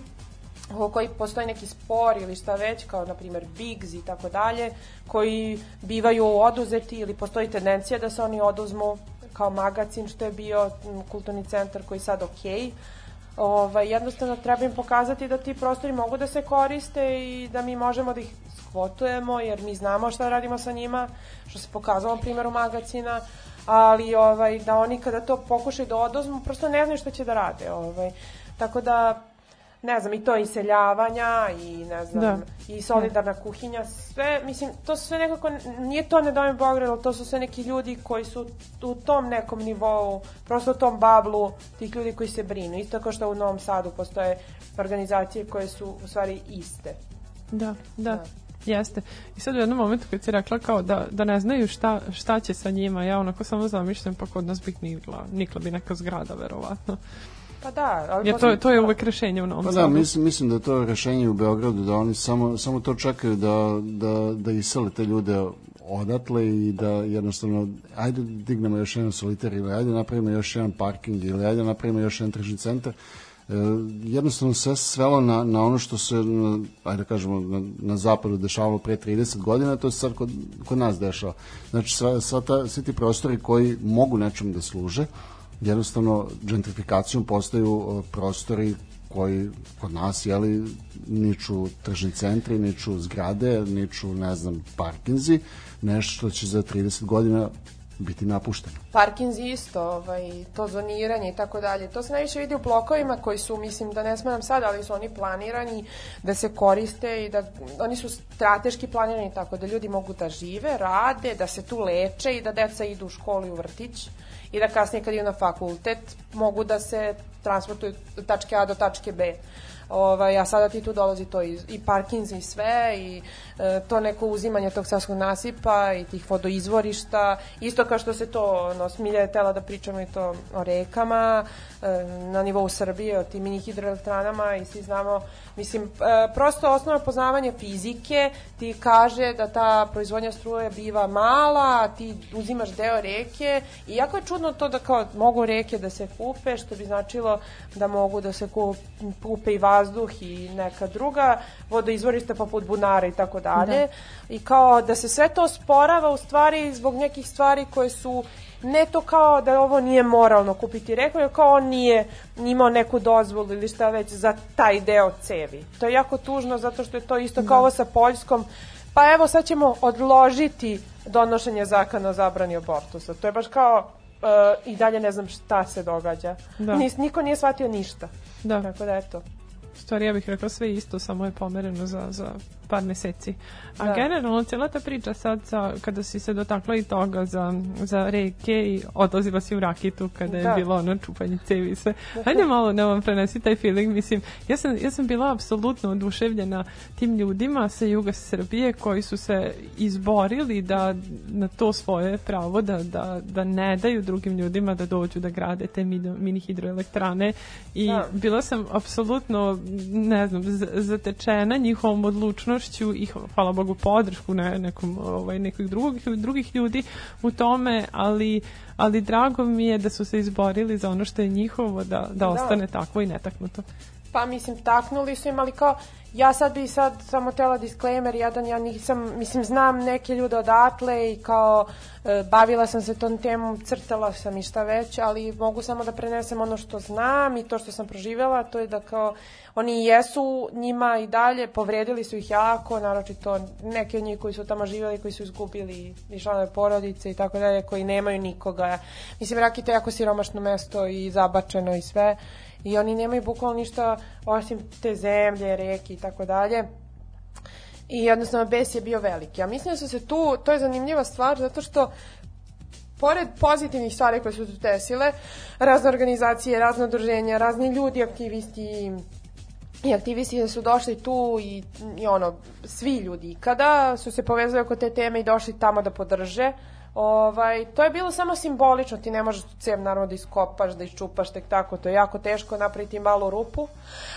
oko koji postoji neki spor ili šta već, kao na primjer Bigs i tako dalje, koji bivaju oduzeti ili postoji tendencija da se oni oduzmu kao magazin što je bio kulturni centar koji je sad okej. Ovaj, jednostavno treba im pokazati da ti prostori mogu da se koriste i da mi možemo da ih skvotujemo jer mi znamo šta radimo sa njima, što se pokazalo na primjeru magazina, ali ovaj, da oni kada to pokušaju da oduzmu, prosto ne znaju šta će da rade. Ovaj. Tako da, ne znam, i to iseljavanja i ne znam, Da. i solidarna kuhinja, sve, mislim, to su sve nekako, nije to ne dojem Beograd, ali to su sve neki ljudi koji su u tom nekom nivou, prosto u tom bablu tih ljudi koji se brinu. Isto kao što u Novom Sadu postoje organizacije koje su u stvari iste. Da, da. Da. Jeste. I sad u jednom momentu kad si rekla kao da, da ne znaju šta, šta će sa njima, ja onako samo zamišljam pa kod nas bi nikla, nikla bi neka zgrada verovatno. Pa da, ali Jer to, je- to je uvek rešenje u Novom Pa da, Sadu. mislim, mislim da je to rešenje u Beogradu, da oni samo, samo to čekaju da, da, da isele te ljude odatle i da jednostavno, ajde da dignemo još jedan solitar ili ajde napravimo još jedan parking ili ajde napravimo još jedan tržni centar. E, jednostavno sve se svelo na, na ono što se, na, ajde da kažemo, na, na zapadu dešavalo pre 30 godina, to se sad kod, kod nas dešava. Znači, sva, sva ta, svi ti prostori koji mogu nečem da služe, jednostavno gentrifikacijom postaju e, prostori koji kod nas jeli niču tržni centri, niču zgrade, niču ne znam parkinzi, nešto što će za 30 godina biti napušteno. Parkinzi isto, ovaj, to zoniranje i tako dalje. To se najviše vidi u blokovima koji su, mislim da ne smeram sad, ali su oni planirani da se koriste i da oni su strateški planirani tako da ljudi mogu da žive, rade, da se tu leče i da deca idu u školu i u vrtić i da kasnije kad idu na fakultet mogu da se transportuju tačke A do tačke B. Ovaj, a sada ti tu dolazi to i, i parkins i sve i e, to neko uzimanje tog savskog nasipa i tih vodoizvorišta isto kao što se to ono, Smilja je tela da pričamo i to o rekama e, na nivou Srbije o tim mini hidroelektranama i svi znamo mislim, e, prosto osnovno poznavanje fizike ti kaže da ta proizvodnja struje biva mala ti uzimaš deo reke i jako je čudno to da kao mogu reke da se kupe što bi značilo da mogu da se kup- kupe i vazduh i neka druga vodoizvorišta poput bunara i tako dalje. I kao da se sve to sporava u stvari zbog nekih stvari koje su ne to kao da ovo nije moralno kupiti reku, nego kao on nije imao neku dozvolu ili šta već za taj deo cevi. To je jako tužno zato što je to isto kao ovo sa Poljskom. Pa evo sad ćemo odložiti donošenje zakona o zabrani abortusa. To je baš kao e, i dalje ne znam šta se događa. Da. Nis, niko nije shvatio ništa. Da. Tako da eto. U stvari ja bih rekla sve isto, samo je pomereno za, za par meseci. A Da. generalno cijela ta priča sad sa, kada si se dotakla i toga za, za reke i odlazila si u rakitu kada je Da. bilo ono čupanje cevi i sve. Hajde malo da vam prenesi taj feeling. Mislim, ja sam, ja sam bila apsolutno oduševljena tim ljudima sa juga Srbije koji su se izborili da na to svoje pravo da, da, da ne daju drugim ljudima da dođu da grade te mini, mini hidroelektrane i Da. bila sam apsolutno ne znam zatečena njihovom odlučnošću i hvala Bogu podršku ne, nekom ovaj nekih drugih drugih ljudi u tome ali ali drago mi je da su se izborili za ono što je njihovo da, da ostane takvo i netaknuto. Pa mislim, taknuli su im, ali kao, ja sad bi sad samo tela disclaimer, jedan, ja nisam, mislim, znam neke ljude odatle i kao, e, bavila sam se tom temom, crtala sam i šta već, ali mogu samo da prenesem ono što znam i to što sam proživjela, to je da kao, oni jesu njima i dalje, povredili su ih jako, naročito neki od njih koji su tamo živjeli, koji su izgubili i članove porodice i tako dalje, koji nemaju nikoga. Mislim, Rakita je jako siromašno mesto i zabačeno i sve i oni nemaju bukvalno ništa osim te zemlje, reke i tako dalje. I jednostavno bes je bio veliki. Ja mislim da su se tu, to je zanimljiva stvar zato što pored pozitivnih stvari koje su tu desile, razne organizacije, razne udruženja, razni ljudi, aktivisti i aktivisti su došli tu i, i ono, svi ljudi ikada su se povezali oko te teme i došli tamo da podrže. Ovaj, to je bilo samo simbolično, ti ne možeš tu cev naravno da iskopaš, da iščupaš tek tako, to je jako teško napraviti malu rupu,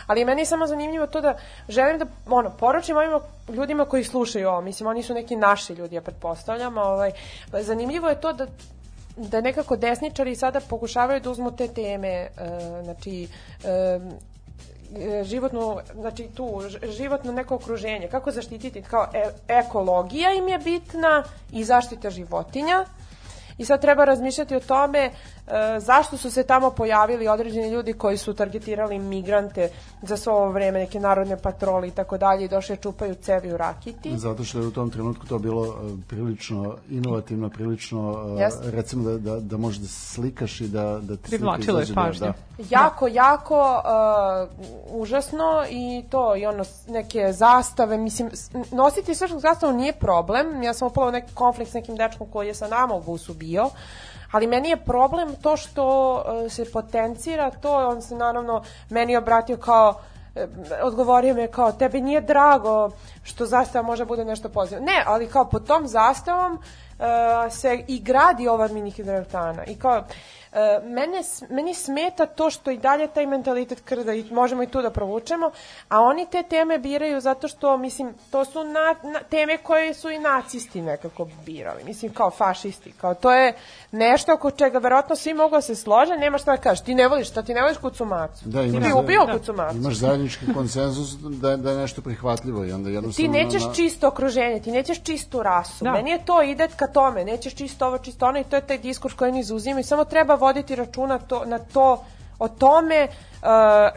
ali meni je samo zanimljivo to da želim da ono, poručim ovim ljudima koji slušaju ovo, mislim oni su neki naši ljudi, ja pretpostavljam, ovaj, zanimljivo je to da da nekako desničari sada pokušavaju da uzmu te teme, e, znači e, e, životnu, znači tu, životno neko okruženje, kako zaštititi, kao e, ekologija im je bitna i zaštita životinja. I sad treba razmišljati o tome zašto su se tamo pojavili određeni ljudi koji su targetirali migrante za svo ovo vreme, neke narodne patrole i tako dalje i došli da čupaju cevi u rakiti. Zato što je u tom trenutku to bilo e, prilično inovativno, prilično e, Jeste. recimo da, da, da možeš da slikaš i da, da ti slika Privlačilo je izađe da- pažnju. Da, Jako, jako uh, užasno i to i ono neke zastave, mislim nositi srpsku zastavu nije problem. Ja sam upala u neki konflikt s nekim dečkom koji je sa nama u busu bio. Ali meni je problem to što uh, se potencira to, on se naravno meni obratio kao e, odgovorio mi je kao tebi nije drago što zastava može bude nešto pozitivno. Ne, ali kao pod tom zastavom uh, se i gradi ova mini hidroelektrana. I kao e, mene, s- meni smeta to što i dalje taj mentalitet krda i možemo i tu da provučemo, a oni te teme biraju zato što, mislim, to su na, na, teme koje su i nacisti nekako birali, mislim, kao fašisti, kao to je nešto oko čega verovatno svi mogu da se slože, nema šta da kažeš, ti ne voliš, šta ti ne voliš kucumacu, Da, ti bi ubio da. kucumacu. Imaš zajednički konsenzus da, da je nešto prihvatljivo i onda Ti jednostavno... nećeš na- čisto okruženje, ti nećeš čistu rasu. Da. Meni je to ide ka tome, nećeš čisto ovo, čisto ono i to je taj diskurs koji oni izuzimaju. Samo treba voditi računa to, na to, o tome, uh,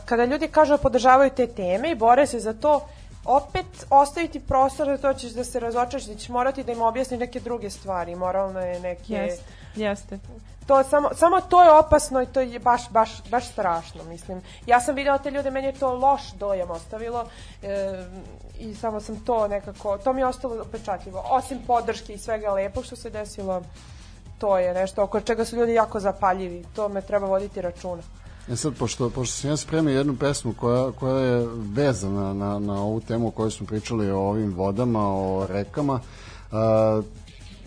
kada ljudi kažu da podržavaju te teme i bore se za to, opet ostaviti prostor da to ćeš da se razočaš, da ćeš morati da im objasni neke druge stvari, moralne neke... Jeste, jeste. To samo, samo to je opasno i to je baš, baš, baš strašno, mislim. Ja sam videla te ljude, meni je to loš dojam ostavilo e, i samo sam to nekako, to mi je ostalo upečatljivo. Osim podrške i svega lepog što se desilo, to je nešto oko čega su ljudi jako zapaljivi. To me treba voditi računa. E sad, pošto, pošto sam ja spremio jednu pesmu koja, koja je vezana na, na ovu temu o kojoj smo pričali o ovim vodama, o rekama, a,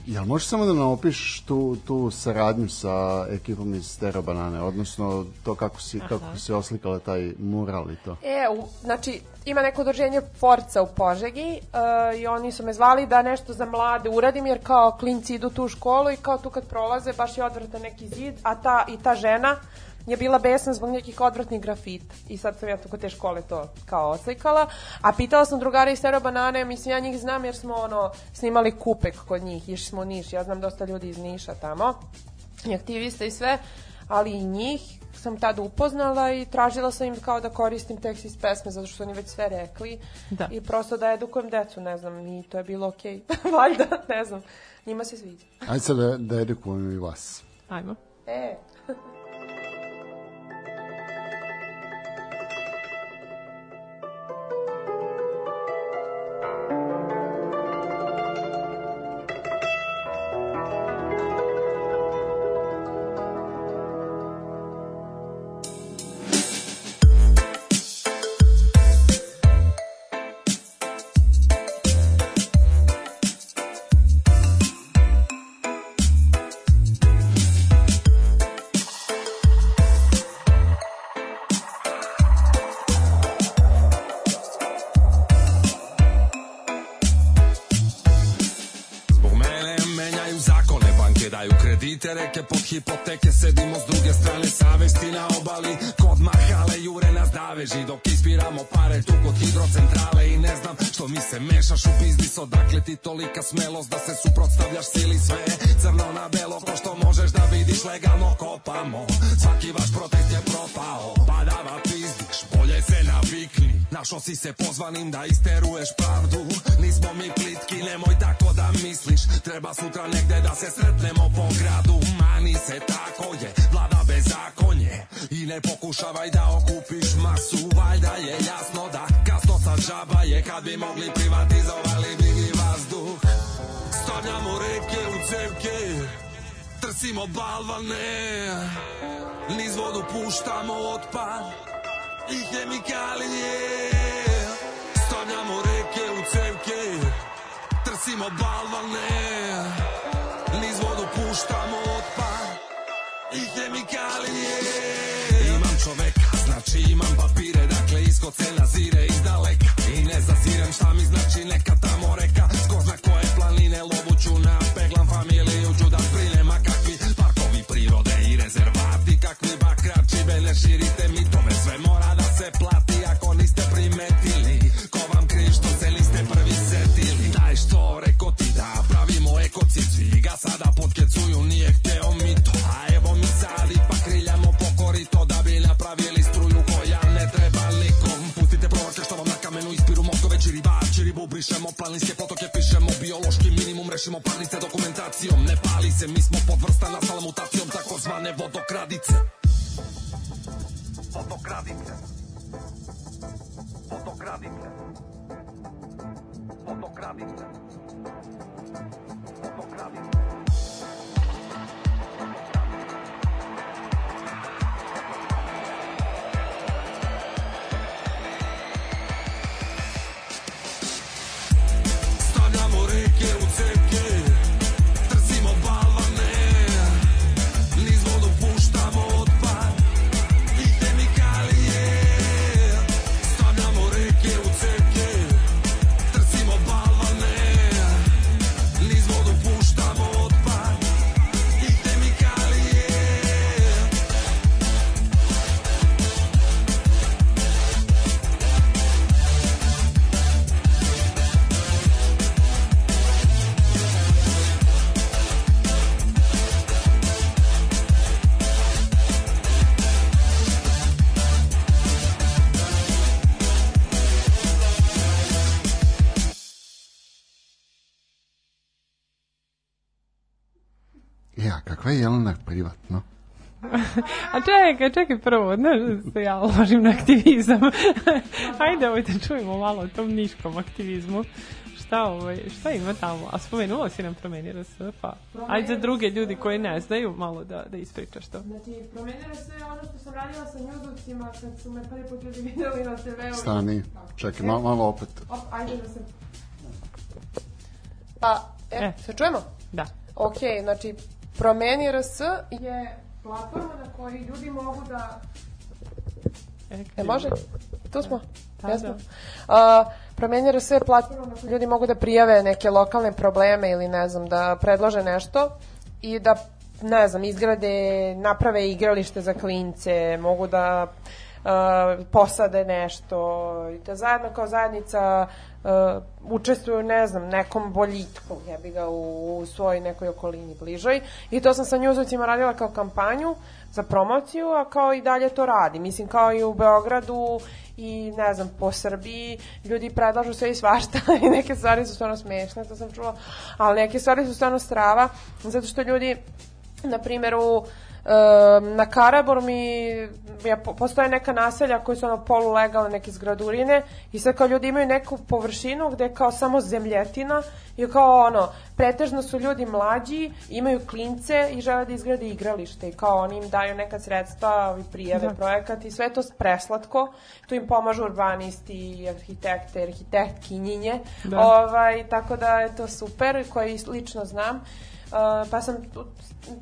jel možeš samo da nam opišeš tu, tu saradnju sa ekipom iz Stero Banane, odnosno to kako si, kako si oslikala taj mural i to? E, u, znači, ima neko udruženje Forca u Požegi uh, i oni su me zvali da nešto za mlade uradim, jer kao klinci idu tu u školu i kao tu kad prolaze baš je odvratan neki zid, a ta, i ta žena je bila besna zbog nekih odvratnih grafita. I sad sam ja tu kod te škole to kao oslikala. A pitala sam drugara iz Stero Banane, mislim ja njih znam jer smo ono snimali kupek kod njih, išli smo u Niš, ja znam dosta ljudi iz Niša tamo i aktivista i sve, ali i njih sam tada upoznala i tražila sam im kao da koristim tekst iz pesme zato što oni već sve rekli Da. i prosto da edukujem decu, ne znam, i to je bilo okej. Valjda, ne znam, njima se sviđa. Ajde sad da, da edukujemo i vas. Ajmo. E, pozvanim da isteruješ pravdu. Nismo mi plitki, nemoj tako da misliš. Treba sutra negde da se sretnemo po gradu. Mani se tako je, vlada bezakonje I ne pokušavaj da okupiš masu. Valjda je jasno da kasno sa džaba je. Kad bi mogli privatizovali bi i vazduh. Stavljamo reke u cevke Trsimo balvane. Niz vodu puštamo otpad I hemikalije. Stavljamo reke u cevke Trsimo balvane. Niz vodu puštamo otpad I hemikalije. Imam čoveka, znači imam papire Dakle iskod se nazire iz daleka A čekaj, čekaj prvo, znaš da se ja ložim na aktivizam. Ajde, ovaj da čujemo malo o tom niškom aktivizmu. Šta, ovaj, šta ima tamo? A spomenula si nam promeni RS, pa ajde za druge ljudi koji ne znaju malo da, da ispričaš to. Znači, promenilo se ono što sam radila sa njuzovcima kad su me prvi put ljudi videli na TV-u. Stani, čekaj, malo, malo opet. Op, ajde da se... Pa, e, E. se čujemo? Da. Ok, znači, Promeni RS je platforma na kojoj ljudi mogu da... E, može? Tu smo? Da, Jesmo? da. A, je platforma na kojoj ljudi mogu da prijave neke lokalne probleme ili ne znam, da predlože nešto i da ne znam, izgrade, naprave igralište za klince, mogu da uh, posade nešto i da zajedno kao zajednica uh, učestvuju, ne znam, nekom boljitku, jebi ga, u, u svojoj nekoj okolini bližoj. I to sam sa njuzovcima radila kao kampanju za promociju, a kao i dalje to radi. Mislim, kao i u Beogradu i ne znam, po Srbiji ljudi predlažu sve i svašta i neke stvari su stvarno smešne, to sam čula, ali neke stvari su stvarno strava, zato što ljudi na primjer u em, na Karaboru mi ja, po- postoje neka naselja koji su ono polulegalne, neke zgradurine i sad kao ljudi imaju neku površinu gde je kao samo zemljetina i kao ono, pretežno su ljudi mlađi, imaju klince i žele da izgrade igralište i kao oni im daju neka sredstva, ovi prijave, Da. projekat i sve to preslatko, tu im pomažu urbanisti, arhitekte, arhitektkinjinje, Da. ovaj, tako da je to super, koji lično znam. Uh, pa sam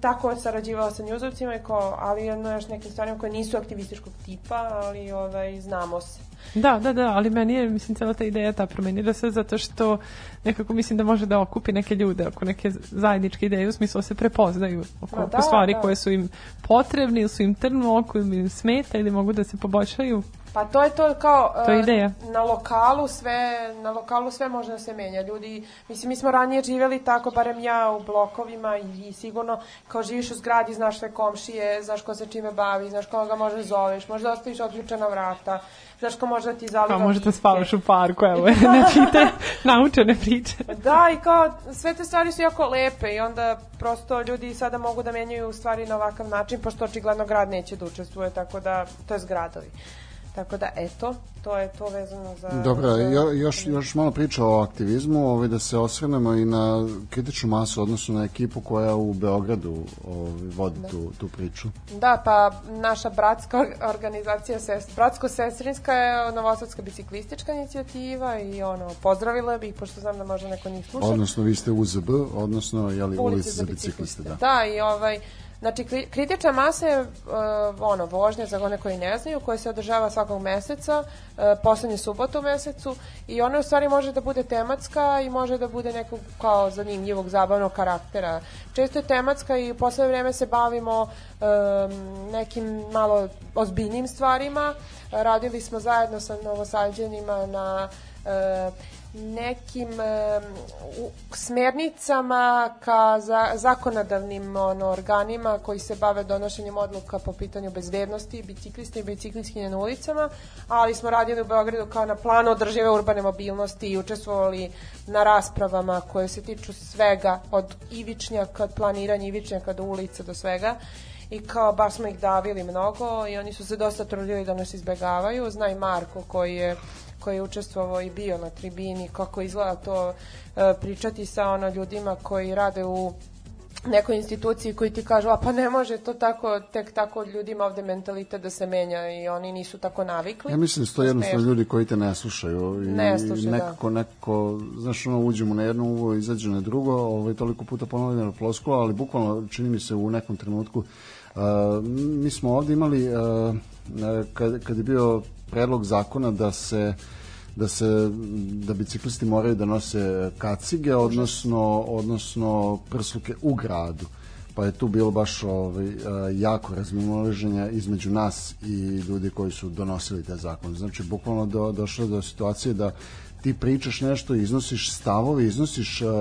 tako sarađivala sa njuzovcima i kao, ali jedno još nekim stvarima koje nisu aktivističkog tipa, ali ovaj, znamo se. Da, da, da, ali meni je, mislim, cela ta ideja ta promenila se zato što nekako mislim da može da okupi neke ljude oko neke zajedničke ideje, u smislu da se prepoznaju oko, Ma oko da, stvari da. koje su im potrebne ili su im trn u oku ili im smeta ili mogu da se poboljšaju. Pa to je to kao To je e, ideja. na lokalu sve na lokalu sve može da se menja. Ljudi, mislim mi smo ranije živeli tako barem ja u blokovima i, i sigurno kao živiš u zgradi, znaš sve komšije, znaš ko se čime bavi, znaš koga može zoveš, možda ostaviš otključena vrata, znaš ko može da ti zaliva Pa možete bitke. spavaš u parku, evo, znači te naučene priče. Da, i kao sve te stvari su jako lepe i onda prosto ljudi sada mogu da menjaju stvari na ovakav način, pošto očigledno grad neće da učestvuje, tako da, to je zgradovi. Tako da, eto, to je to vezano za... Dobro, za- jo, još, još malo priča o aktivizmu, ovaj, da se osvrnemo i na kritičnu masu, odnosno na ekipu koja u Beogradu ovaj, vodi tu, tu priču. Da, pa naša bratska or- organizacija, sest, bratsko-sestrinska je Novosadska biciklistička inicijativa i ono, pozdravila bih, pošto znam da možda neko njih sluša. Odnosno, vi ste UZB, odnosno, jeli, ulica za bicikliste, da. Da, i ovaj, znači kri- kritična masa je uh, ono, vožnja za one koji ne znaju, koja se održava svakog meseca, uh, poslednje subote u mesecu i ona u stvari može da bude tematska i može da bude nekog kao zanimljivog, zabavnog karaktera. Često je tematska i u poslednje vreme se bavimo um, nekim malo ozbiljnim stvarima. Radili smo zajedno sa novosađenima na uh, nekim smernicama ka za, zakonodavnim ono, organima koji se bave donošenjem odluka po pitanju bezbednosti biciklista i bicikliskinja na ulicama, ali smo radili u Beogradu kao na planu održive urbane mobilnosti i učestvovali na raspravama koje se tiču svega od ivičnjaka, od planiranja ivičnjaka do ulica do svega i kao baš smo ih davili mnogo i oni su se dosta trudili da nas izbegavaju. Zna i Marko koji je koji je učestvovao i bio na tribini, kako izgleda to e, pričati sa ono ljudima koji rade u nekoj instituciji koji ti kažu, a pa ne može to tako, tek tako ljudima ovde mentalitet da se menja i oni nisu tako navikli. Ja mislim da su to jednostavno Smešno. ljudi koji te ne slušaju i, Ne slušaju, da. nekako, nekako, znaš, ono, uđemo na jedno uvo, izađe na drugo, ovaj, toliko puta ponovljeno floskula, ali bukvalno čini mi se u nekom trenutku uh, mi smo ovde imali uh, kad, kad je bio predlog zakona da se da se da biciklisti moraju da nose kacige odnosno odnosno prsluke u gradu pa je tu bilo baš ovaj, jako razmimoleženja između nas i ljudi koji su donosili te zakon. Znači, bukvalno do, došlo do situacije da ti pričaš nešto, iznosiš stavove, iznosiš uh, uh,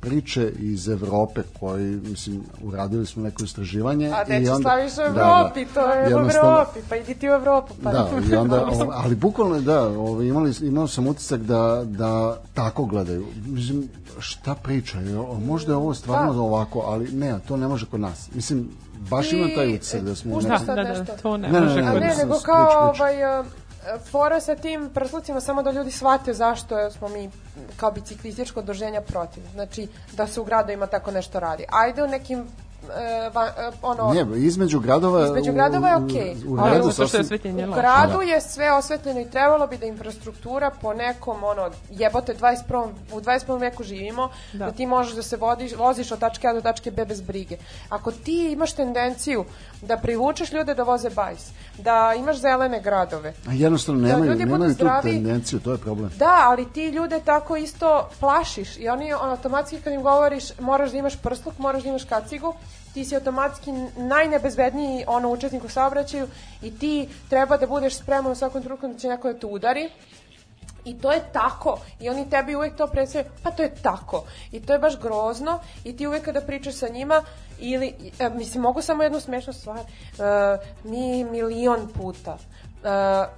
priče iz Evrope koji, mislim, uradili smo neko istraživanje. A i deći onda- slaviš u Da, Evropi, da. to je u Evropi, pa idi ti u Evropu. Pa Da, i onda, ali bukvalno da, ovaj, imali, imao sam utisak da, da tako gledaju. Mislim, šta pričaju? Možda je ovo stvarno Da. ovako, ali ne, to ne može kod nas. Mislim, baš imam taj utisak da smo... puštaš neki- Da, sad da, da, nešto? to ne, Ne, ne, može ne, A kod ne, sam nego kao ovaj, fora sa tim prslucima samo da ljudi shvate zašto smo mi kao biciklističko udruženja protiv. Znači, da se u gradovima tako nešto radi. Ajde u nekim e, va, e, ono, Ne, između gradova... Između u- gradova je u- okej. U, Ali redu zato što je U gradu Da. je sve osvetljeno i trebalo bi da infrastruktura po nekom, ono, jebote, 21. u 21. veku živimo, da. Da. ti možeš da se vodiš, voziš od tačke A do tačke B bez brige. Ako ti imaš tendenciju da privučeš ljude da voze bajs, da imaš zelene gradove, A jednostavno Da nemaju, ljudi budu nemaju tu zdravi. tendenciju, to je problem. Da, ali ti ljude tako isto plašiš i oni on, automatski kad im govoriš moraš da imaš prsluk, moraš da imaš kacigu, ti si automatski najnebezbedniji ono učesnik u saobraćaju i ti treba da budeš spreman u svakom trenutku da će neko da te udari. I to je tako. I oni tebi uvek to predstavljaju, pa to je tako. I to je baš grozno i ti uvek kada pričaš sa njima ili, e, mislim, mogu samo jednu smešnu stvar. E, mi milion puta e,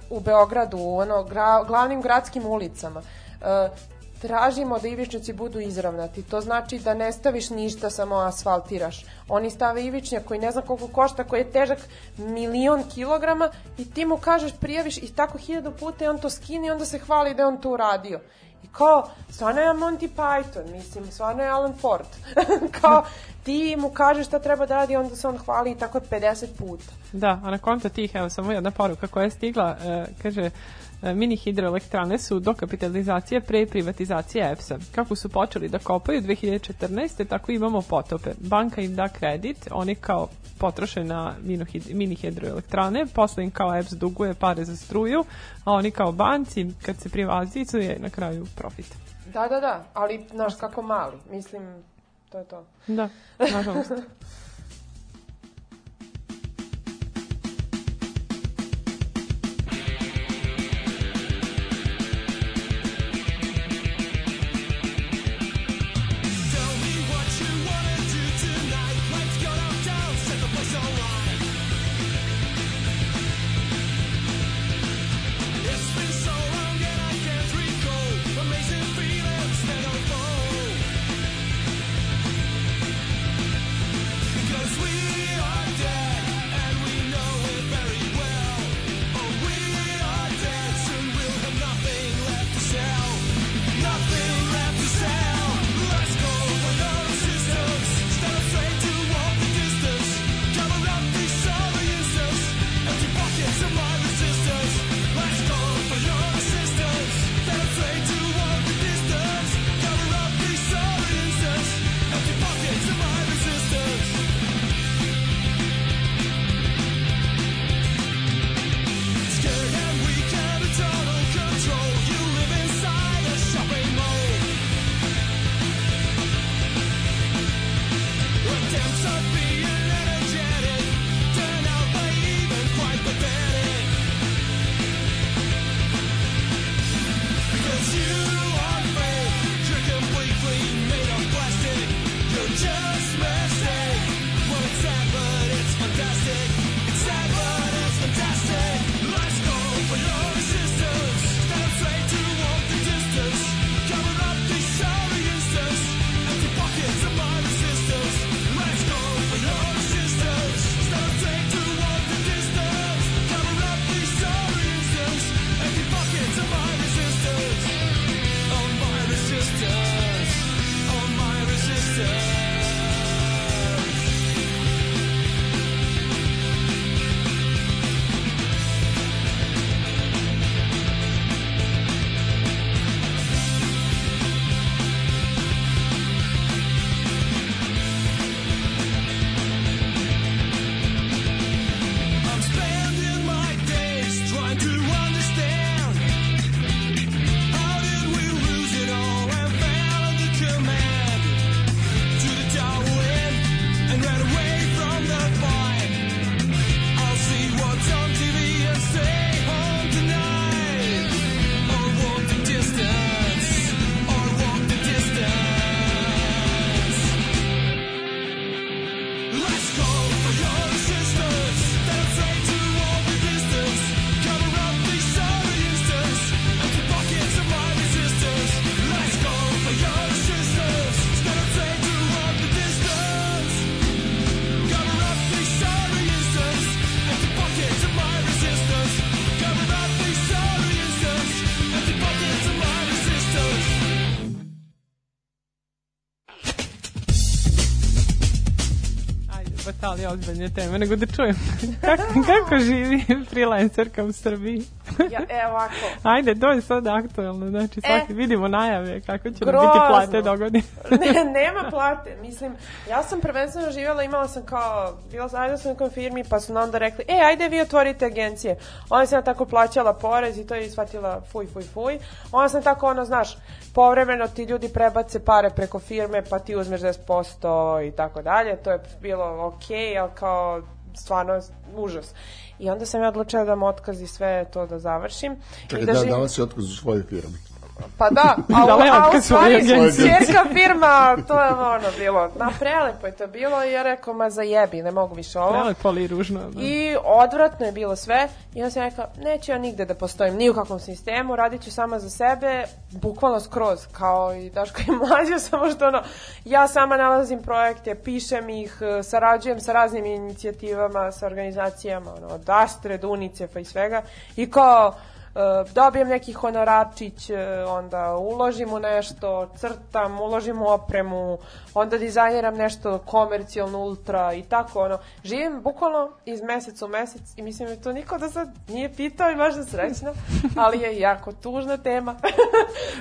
u Beogradu, ono, gra, glavnim gradskim ulicama, e, tražimo da ivičnici budu izravnati. To znači da ne staviš ništa, samo asfaltiraš. Oni stave ivičnjak koji ne znam koliko košta, koji je težak milion kilograma i ti mu kažeš, prijaviš i tako hiljadu puta i on to skine i onda se hvali da je on to uradio. I kao, stvarno je Monty Python, mislim, stvarno je Alan Ford. kao, ti mu kažeš šta treba da radi, onda se on hvali i tako 50 puta. Da, a na konto tih, evo, samo jedna poruka koja je stigla, e, kaže, mini hidroelektrane su dokapitalizacija pre privatizacije EPS-a. Kako su počeli da kopaju 2014. tako imamo potope. Banka im da kredit, oni kao potroše na mini hidroelektrane, posle im kao EPS duguje pare za struju, a oni kao banci, kad se privazicuje, na kraju profit. Da, da, da, ali znaš kako mali, mislim, to je to. Da, nažalost. ali ozbiljne teme, nego da čujem kako, kako živi freelancerka u Srbiji. Ja, e, ovako. Ajde, to je sad aktuelno, znači svaki, E. vidimo najave kako će nam biti plate do godine. ne, nema plate. Mislim, ja sam prvenstveno živjela, imala sam kao, bila sam, ajde sam u nekoj firmi, pa su nam onda rekli, e, ajde vi otvorite agencije. Onda sam tako plaćala porez i to je ishvatila fuj, fuj, fuj. Onda sam tako, ono, znaš, povremeno ti ljudi prebace pare preko firme, pa ti uzmeš 10% i tako dalje. To je bilo okej, ali kao, stvarno, užas. I onda sam ja odlučila da vam otkaz i sve to da završim. Čekaj, I da, da živim- dala si otkaz u svojoj firmi. Pa da, a, u- a u otkaz stvari čerka firma, to je ono bilo, na prelepo je to bilo i ja rekao, ma zajebi, ne mogu više ovo. Prelepo ali ružno. Da. I odvratno je bilo sve i onda sam rekao, neću ja nigde da postojim, ni u kakvom sistemu, radit ću sama za sebe, bukvalno skroz, kao i Daško i mlađe, samo što ono, ja sama nalazim projekte, pišem ih, sarađujem sa raznim inicijativama, sa organizacijama, ono, od Astre do UNICEF-a i svega, i kao, dobijem neki honorarčić, e, onda uložim u nešto, crtam, uložim u opremu, onda dizajniram nešto komercijalno, ultra i tako, ono. Živim bukvalno iz meseca u mesec i mislim da to niko do sad nije pitao i baš sam srećna, ali je jako tužna tema.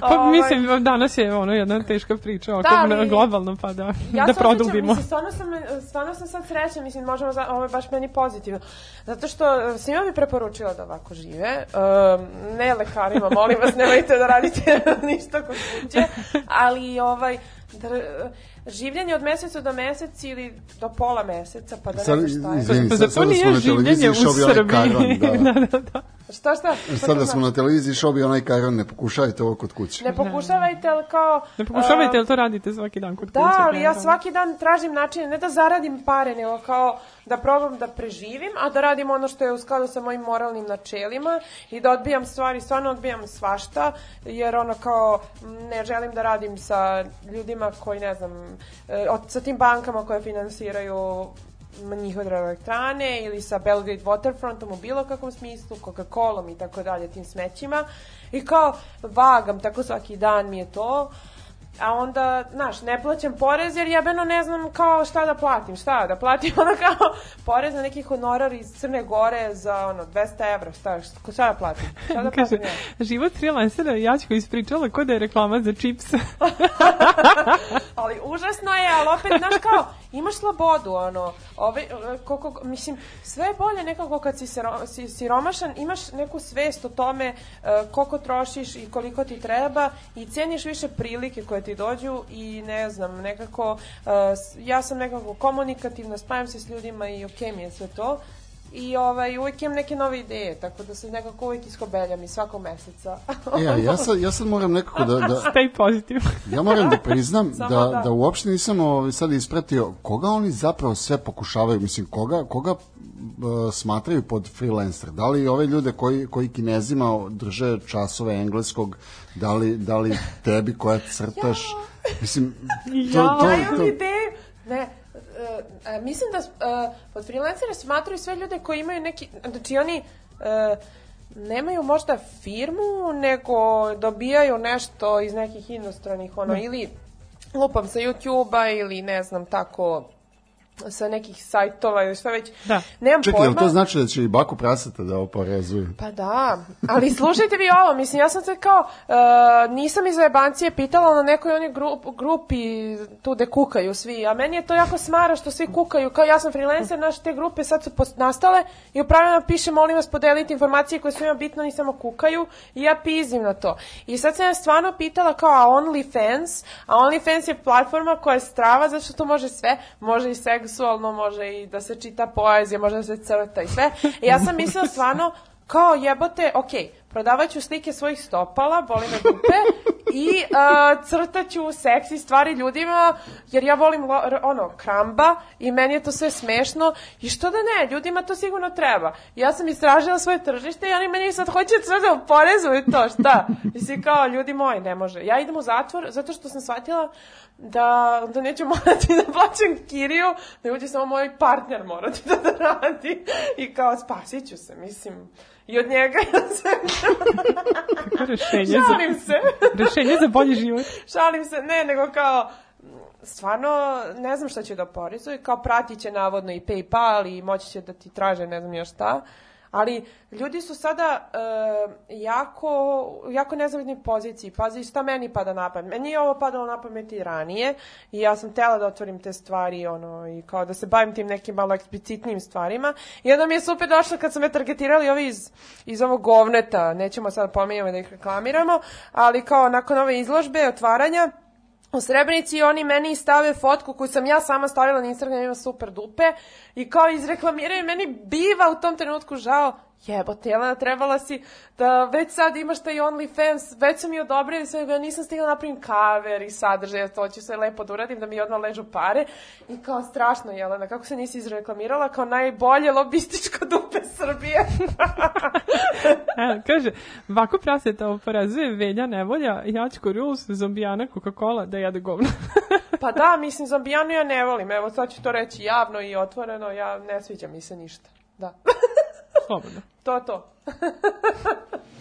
Pa Ovaj, mislim, danas je ono jedna teška priča oko Da, ali- globalno, pa da, ja da se osjećam, produbimo. Mislim, stvarno sam, stvarno sam sad srećna, mislim, možemo, za, ovo je baš meni pozitivno. Zato što e, svima bi preporučila da ovako žive. Um, ne lekarima, molim vas, nemojte da radite ništa kod kuće. Ali, ovaj, da, življenje od meseca do mesec ili do pola meseca, pa da Sad, ne znam šta je. izvini, sad, sad da smo nije na televiziji življenje u išao bi onaj Srbiji? Kajron, da. da, da, da. Šta, šta? Šta Sad to da smo na televiziji išao bi onaj Kajron, ne pokušajte ovo kod kuće. Ne pokušavajte, ali kao... Ne pokušavajte, a, jel to radite svaki dan kod kuće? Da, ali ja svaki dan tražim načine, ne da zaradim pare, nego kao da probam da preživim, a da radim ono što je u skladu sa mojim moralnim načelima i da odbijam stvari, stvarno odbijam svašta, jer ono kao ne želim da radim sa ljudima koji, ne znam, e, od, sa tim bankama koje finansiraju njihove elektrane ili sa Belgrade Waterfrontom u bilo kakvom smislu, Coca-Colom i tako dalje, tim smećima. I kao vagam, tako svaki dan mi je to. A onda, znaš, ne plaćam porez jer jebeno ne znam kao šta da platim, šta da platim, ono kao porez na neki honorar iz Crne Gore za ono 200 evra, šta, šta, šta da platim, šta da Kaže, platim ja? život freelancera Jačko ispričala ko da je reklama za čips. ali užasno je, ali opet, znaš kao, imaš slobodu, ono, ove, koliko, mislim, sve je bolje nekako kad si, siro, si siromašan, imaš neku svest o tome uh, koliko trošiš i koliko ti treba i ceniš više prilike koje ti dođu i ne znam, nekako, uh, ja sam nekako komunikativna, spajam se s ljudima i okej mi je sve to. I ovaj, uvijek imam neke nove ideje, tako da se nekako uvijek iskobeljam i svakog meseca. E, a ja sad, ja sad moram nekako da, da, Stay pozitiv. Ja moram da priznam da, da. da uopšte nisam ovaj, sad ispratio koga oni zapravo sve pokušavaju, mislim, koga, koga smatraju pod freelancer. Da li ove ljude koji, koji kinezima drže časove engleskog, da li, da li tebi koja crtaš, mislim, to, Ja. to, to, ideju. Ne, e, e, mislim da e, pod freelancere smatraju sve ljude koji imaju neki, znači oni e, nemaju možda firmu, nego dobijaju nešto iz nekih inostranih, ono, ili lupam sa YouTube-a ili ne znam, tako sa nekih sajtova ili šta već. Da. Nemam čekaj, pojma. jel to znači da će i baku prasata da oporezuju? Pa da, ali slušajte vi ovo, mislim, ja sam se kao, uh, nisam iz jebancije pitala na nekoj onoj grup, grupi tu gde kukaju svi, a meni je to jako smara što svi kukaju, kao ja sam freelancer, naše te grupe sad su nastale i u pravilima piše, molim vas podelite informacije koje su ima bitno i samo kukaju i ja pizim na to. I sad sam ja stvarno pitala kao, a OnlyFans, a OnlyFans je platforma koja je strava, zato što to može sve, može i seksualno, može i da se čita poezija, može da se crta i sve. I ja sam mislila stvarno, kao jebote, ok, prodavat ću slike svojih stopala, boli me dupe, i uh, crtaću seksi stvari ljudima, jer ja volim lo, ono, kramba i meni je to sve smešno i što da ne, ljudima to sigurno treba. Ja sam istražila svoje tržište i oni meni sad hoće sve da oporezuju to, šta? Mislim kao, ljudi moji, ne može. Ja idem u zatvor zato što sam shvatila da, da neću morati da plaćam kiriju, nego će samo moj partner morati da, da radi. I kao, spasit ću se, mislim. I od njega. Kako rešenje za, Šalim se. rešenje za bolji život. Šalim se, ne, nego kao, stvarno ne znam šta će da oporezuju, kao pratit će navodno i Paypal i moći će da ti traže ne znam još šta, ali ljudi su sada e, jako, jako nezavidnoj poziciji. Pazi šta meni pada na pamet. Meni je ovo padalo na pamet i ranije i ja sam tela da otvorim te stvari ono, i kao da se bavim tim nekim malo eksplicitnim stvarima. I onda mi je super došlo kad su me targetirali ovi iz, iz ovog govneta, nećemo sad pominjamo da ih reklamiramo, ali kao nakon ove izložbe, otvaranja, u Srebrenici oni meni stave fotku koju sam ja sama stavila na Instagram, ima super dupe i kao izreklamiraju, meni biva u tom trenutku žao, jebote, Jelena, trebala si da već sad imaš taj OnlyFans, već su mi odobrili sve, ja nisam stigla da napravim kaver i sadržaj, to ću sve lepo da uradim, da mi odmah ležu pare i kao strašno, Jelena, kako se nisi izreklamirala kao najbolje lobističko dupe Srbije. Evo, kaže, Vako praseta oporezuje Velja Nevolja, Jačko Rules, Zombijana, Coca-Cola, da jede govno. Pa da, mislim, zombijanu ja ne volim, evo sad ću to reći javno i otvoreno, ja ne sviđa mi se ništa. Da. Slobodno. To to.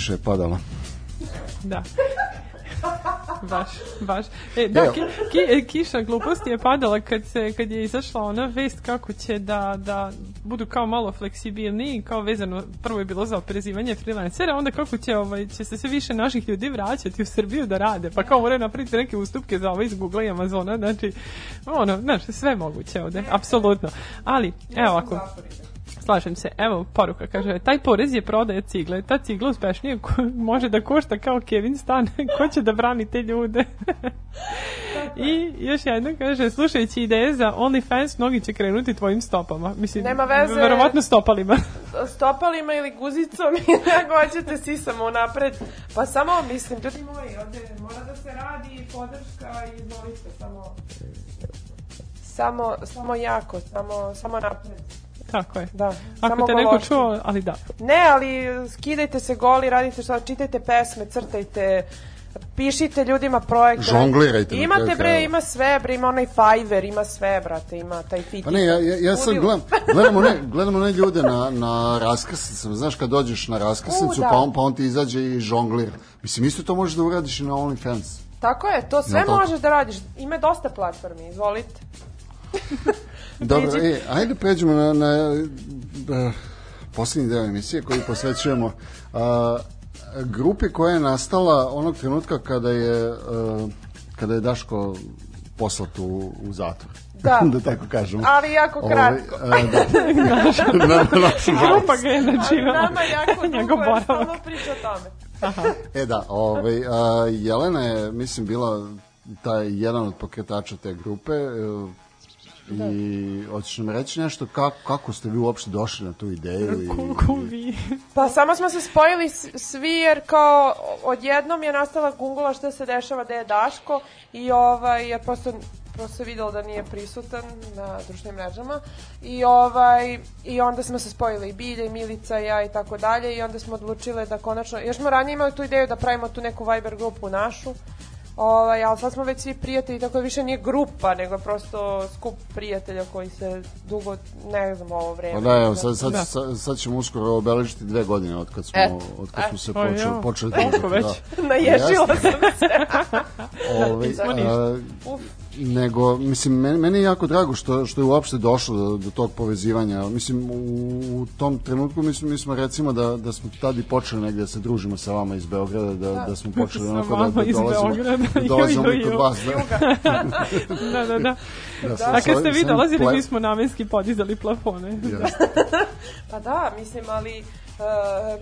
kiša je padala. Da. baš, baš. E, da, Evo. ki, ki, kiša gluposti je padala kad, se, kad je izašla ona vest kako će da, da budu kao malo fleksibilniji, kao vezano, prvo je bilo za oprezivanje freelancera, onda kako će, ovaj, će se sve više naših ljudi vraćati u Srbiju da rade, pa kao moraju napraviti neke ustupke za ovo iz Google i Amazona, znači, ono, znaš, sve moguće ovde, apsolutno. Ali, evo ako, Slažem se. Evo, poruka kaže, taj porez je prodaje cigle. Ta cigla uspešnije može da košta kao Kevin stan. Ko će da brani te ljude? I još jedno kaže, slušajući ideje za OnlyFans, mnogi će krenuti tvojim stopama. Mislim, Nema veze. Verovatno stopalima. stopalima ili guzicom ako hoćete sisamo napred. Pa samo, mislim, ljudi moji, ovde mora da se radi podrška i izvolite, samo... Samo, samo jako, samo, samo napred. Tako je. Da, Ako samo te neko gološki. čuo, ali da. Ne, ali skidajte se goli, radite što, čitajte pesme, crtajte, pišite ljudima projekte. Žonglirajte Imate bre, ima sve, bre, ima onaj Fiverr, ima sve, brate, ima taj fit. Pa ne, ja, ja, ja Ludilo. gledam, gledam one, gledam one ljude na, na raskrsnicama, znaš kad dođeš na raskrsnicu, U, da. pa, on, pa on ti izađe i žonglira. Mislim, isto to možeš da uradiš i na OnlyFans. Tako je, to sve tako? možeš da radiš. Ima dosta platformi, izvolite. Dobro, e, ajde pređemo na, na uh, posljednji deo emisije koji posvećujemo uh, grupi koja je nastala onog trenutka kada je, uh, kada je Daško poslat u, u zatvor. Da. da tako kažemo. Ali jako Ovaj, kratko. a, da. na, na žalost. Grupa ga je načinala. nama jako dugo, boravak. stalno priča o tome. E da, ovaj, a, Jelena je, mislim, bila taj jedan od pokretača te grupe e, i hoćeš nam reći nešto kako, kako ste vi uopšte došli na tu ideju i, Kuku vi. Pa samo smo se spojili svi jer kao odjednom je nastala gungula šta se dešava da je Daško i ovaj, ja prosto prosto se videlo da nije prisutan na društvenim mrežama i ovaj i onda smo se spojili i Bilja i Milica i ja i tako dalje i onda smo odlučile da konačno još smo ranije imali tu ideju da pravimo tu neku Viber grupu našu Ovaj, ali sad smo već svi prijatelji, tako da više nije grupa, nego je prosto skup prijatelja koji se dugo, ne znam, ovo vreme. Pa da, evo, sad, sad, Da. sad, sad ćemo uskoro obeležiti dve godine od kad smo, Eto, od kad smo se Pa počeli, počeli družiti, već. Da. Naježila sam se. Ovaj, nismo a. nego, mislim, meni, meni je jako drago što, što je uopšte došlo do, do tog povezivanja. Mislim, u, u tom trenutku mislim, mi smo recimo da, da smo tad i počeli negdje da se družimo sa vama iz Beograda, da, da, smo počeli Sa onako da, vama da iz dolazimo, Beograda. da dolazimo Ju, ju, i kod vas. Da, Da, da, da. da, sa- A kad ste vi dolazili, ple- mi smo namenski podizali plafone. Jeste. Pa da, mislim, ali uh,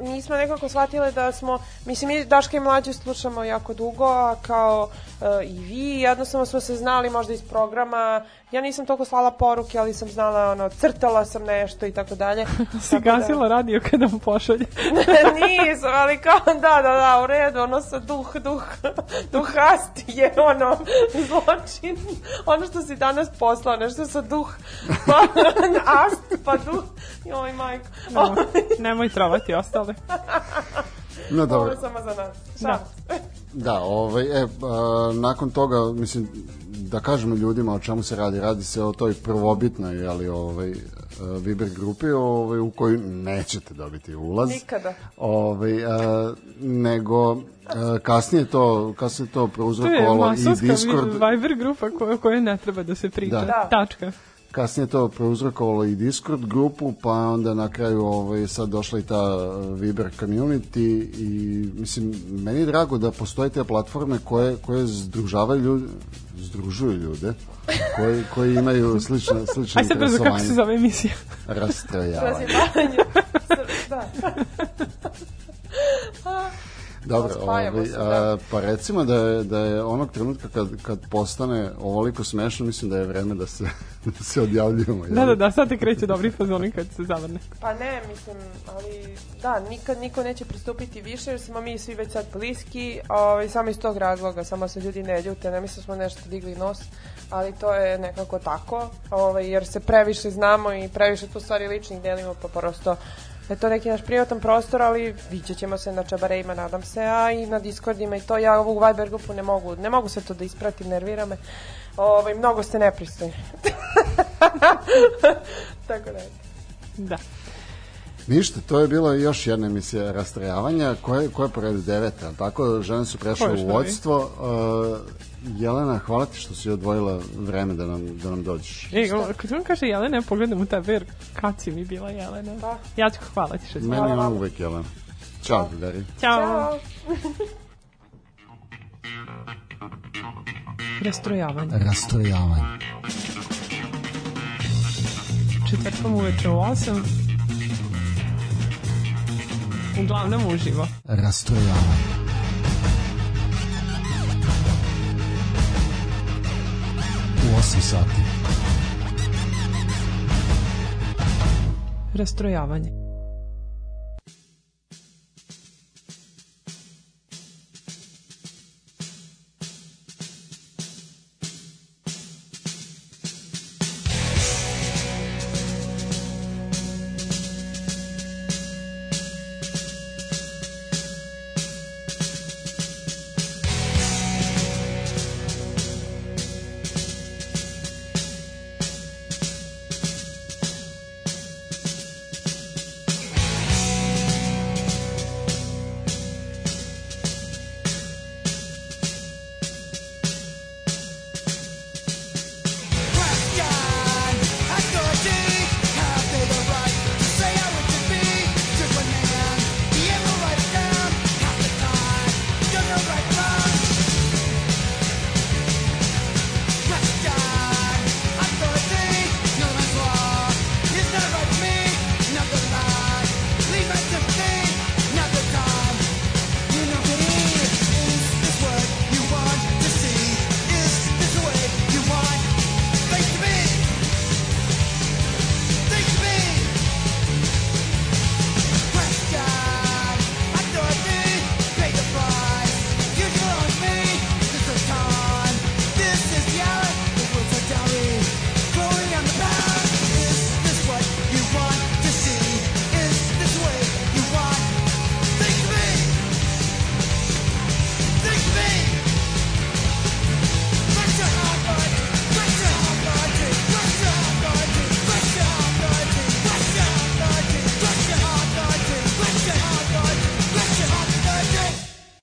nismo nekako shvatile da smo, mislim, mi Daška i mlađe slušamo jako dugo, a kao uh, i vi, jednostavno smo se znali možda iz programa, ja nisam toliko slala poruke, ali sam znala, ono, crtala sam nešto i tako dalje. Si da- gasila radio kada mu pošalje. Nisam, ali kao da, da, da, u redu, ono sa duh, duh, duhast je ono zločin. Ono što si danas poslao, nešto sa duh, pa ast, pa duh. Joj, majko. Nemoj, nemoj trovati ostale. No, Ovo dobro. je samo za nas. Šalim se. Da, ovaj, e, a, nakon toga, mislim, da kažemo ljudima o čemu se radi. Radi se o toj prvobitnoj, ali ovaj, e, Viber grupi ovaj, u koju nećete dobiti ulaz. Nikada. Ovaj, a, nego a, kasnije to, kasnije to To je prouzrokovalo i masovska Discord. Viber grupa koja, koja ne treba da se priča. Da. Da. Tačka. Kasnije to prouzrokovalo i Discord grupu, pa onda na kraju ovaj, sad došla i ta uh, Viber community i mislim, meni je drago da postoje te platforme koje, koje združavaju ljude, združuju ljude koji, koji imaju slične, slične Aj sad brzo kako se zove emisija. Rastrojavanje. Razjebavanje. da. Dobro, ovaj, se, da. a, pa recimo da je, da je onog trenutka kad, kad postane ovoliko smešno, mislim da je vreme da se, da se odjavljujemo. jel? Da, da, da, sad te kreće dobri fazoni kad se zavrne. Pa ne, mislim, ali da, nikad niko neće pristupiti više jer smo mi svi već sad bliski, ovaj, samo iz tog razloga, samo se ljudi ne ljute, ne mislim da smo nešto digli nos, ali to je nekako tako, ovaj, jer se previše znamo i previše tu stvari ličnih delimo, pa prosto je to neki naš privatan prostor, ali vidjet ćemo se na čabarejima, nadam se, a i na Discordima i to, ja ovu Viber grupu ne mogu, ne mogu sve to da ispratim, nervira me, ovaj, mnogo ste nepristojni. Tako da. Da. Ništa, to je bila još jedna emisija rastrojavanja koja, koja je po redu deveta, ali tako žene su prešle u vodstvo. Uh, Jelena, hvala ti što si odvojila vreme da nam, da nam dođeš. E, kad on kaže Jelena, ja pogledam u tebe, jer kad si mi bila Jelena? Da. Ja ću hvala ti što si. Meni je uvek Jelena. Ćao, Dari. Ćao. Rastrojavanje. Rastrojavanje. Četvrtkom uveče u 8. Uglavnom uživo. Rastrojavanje. U 8 sati. Rastrojavanje.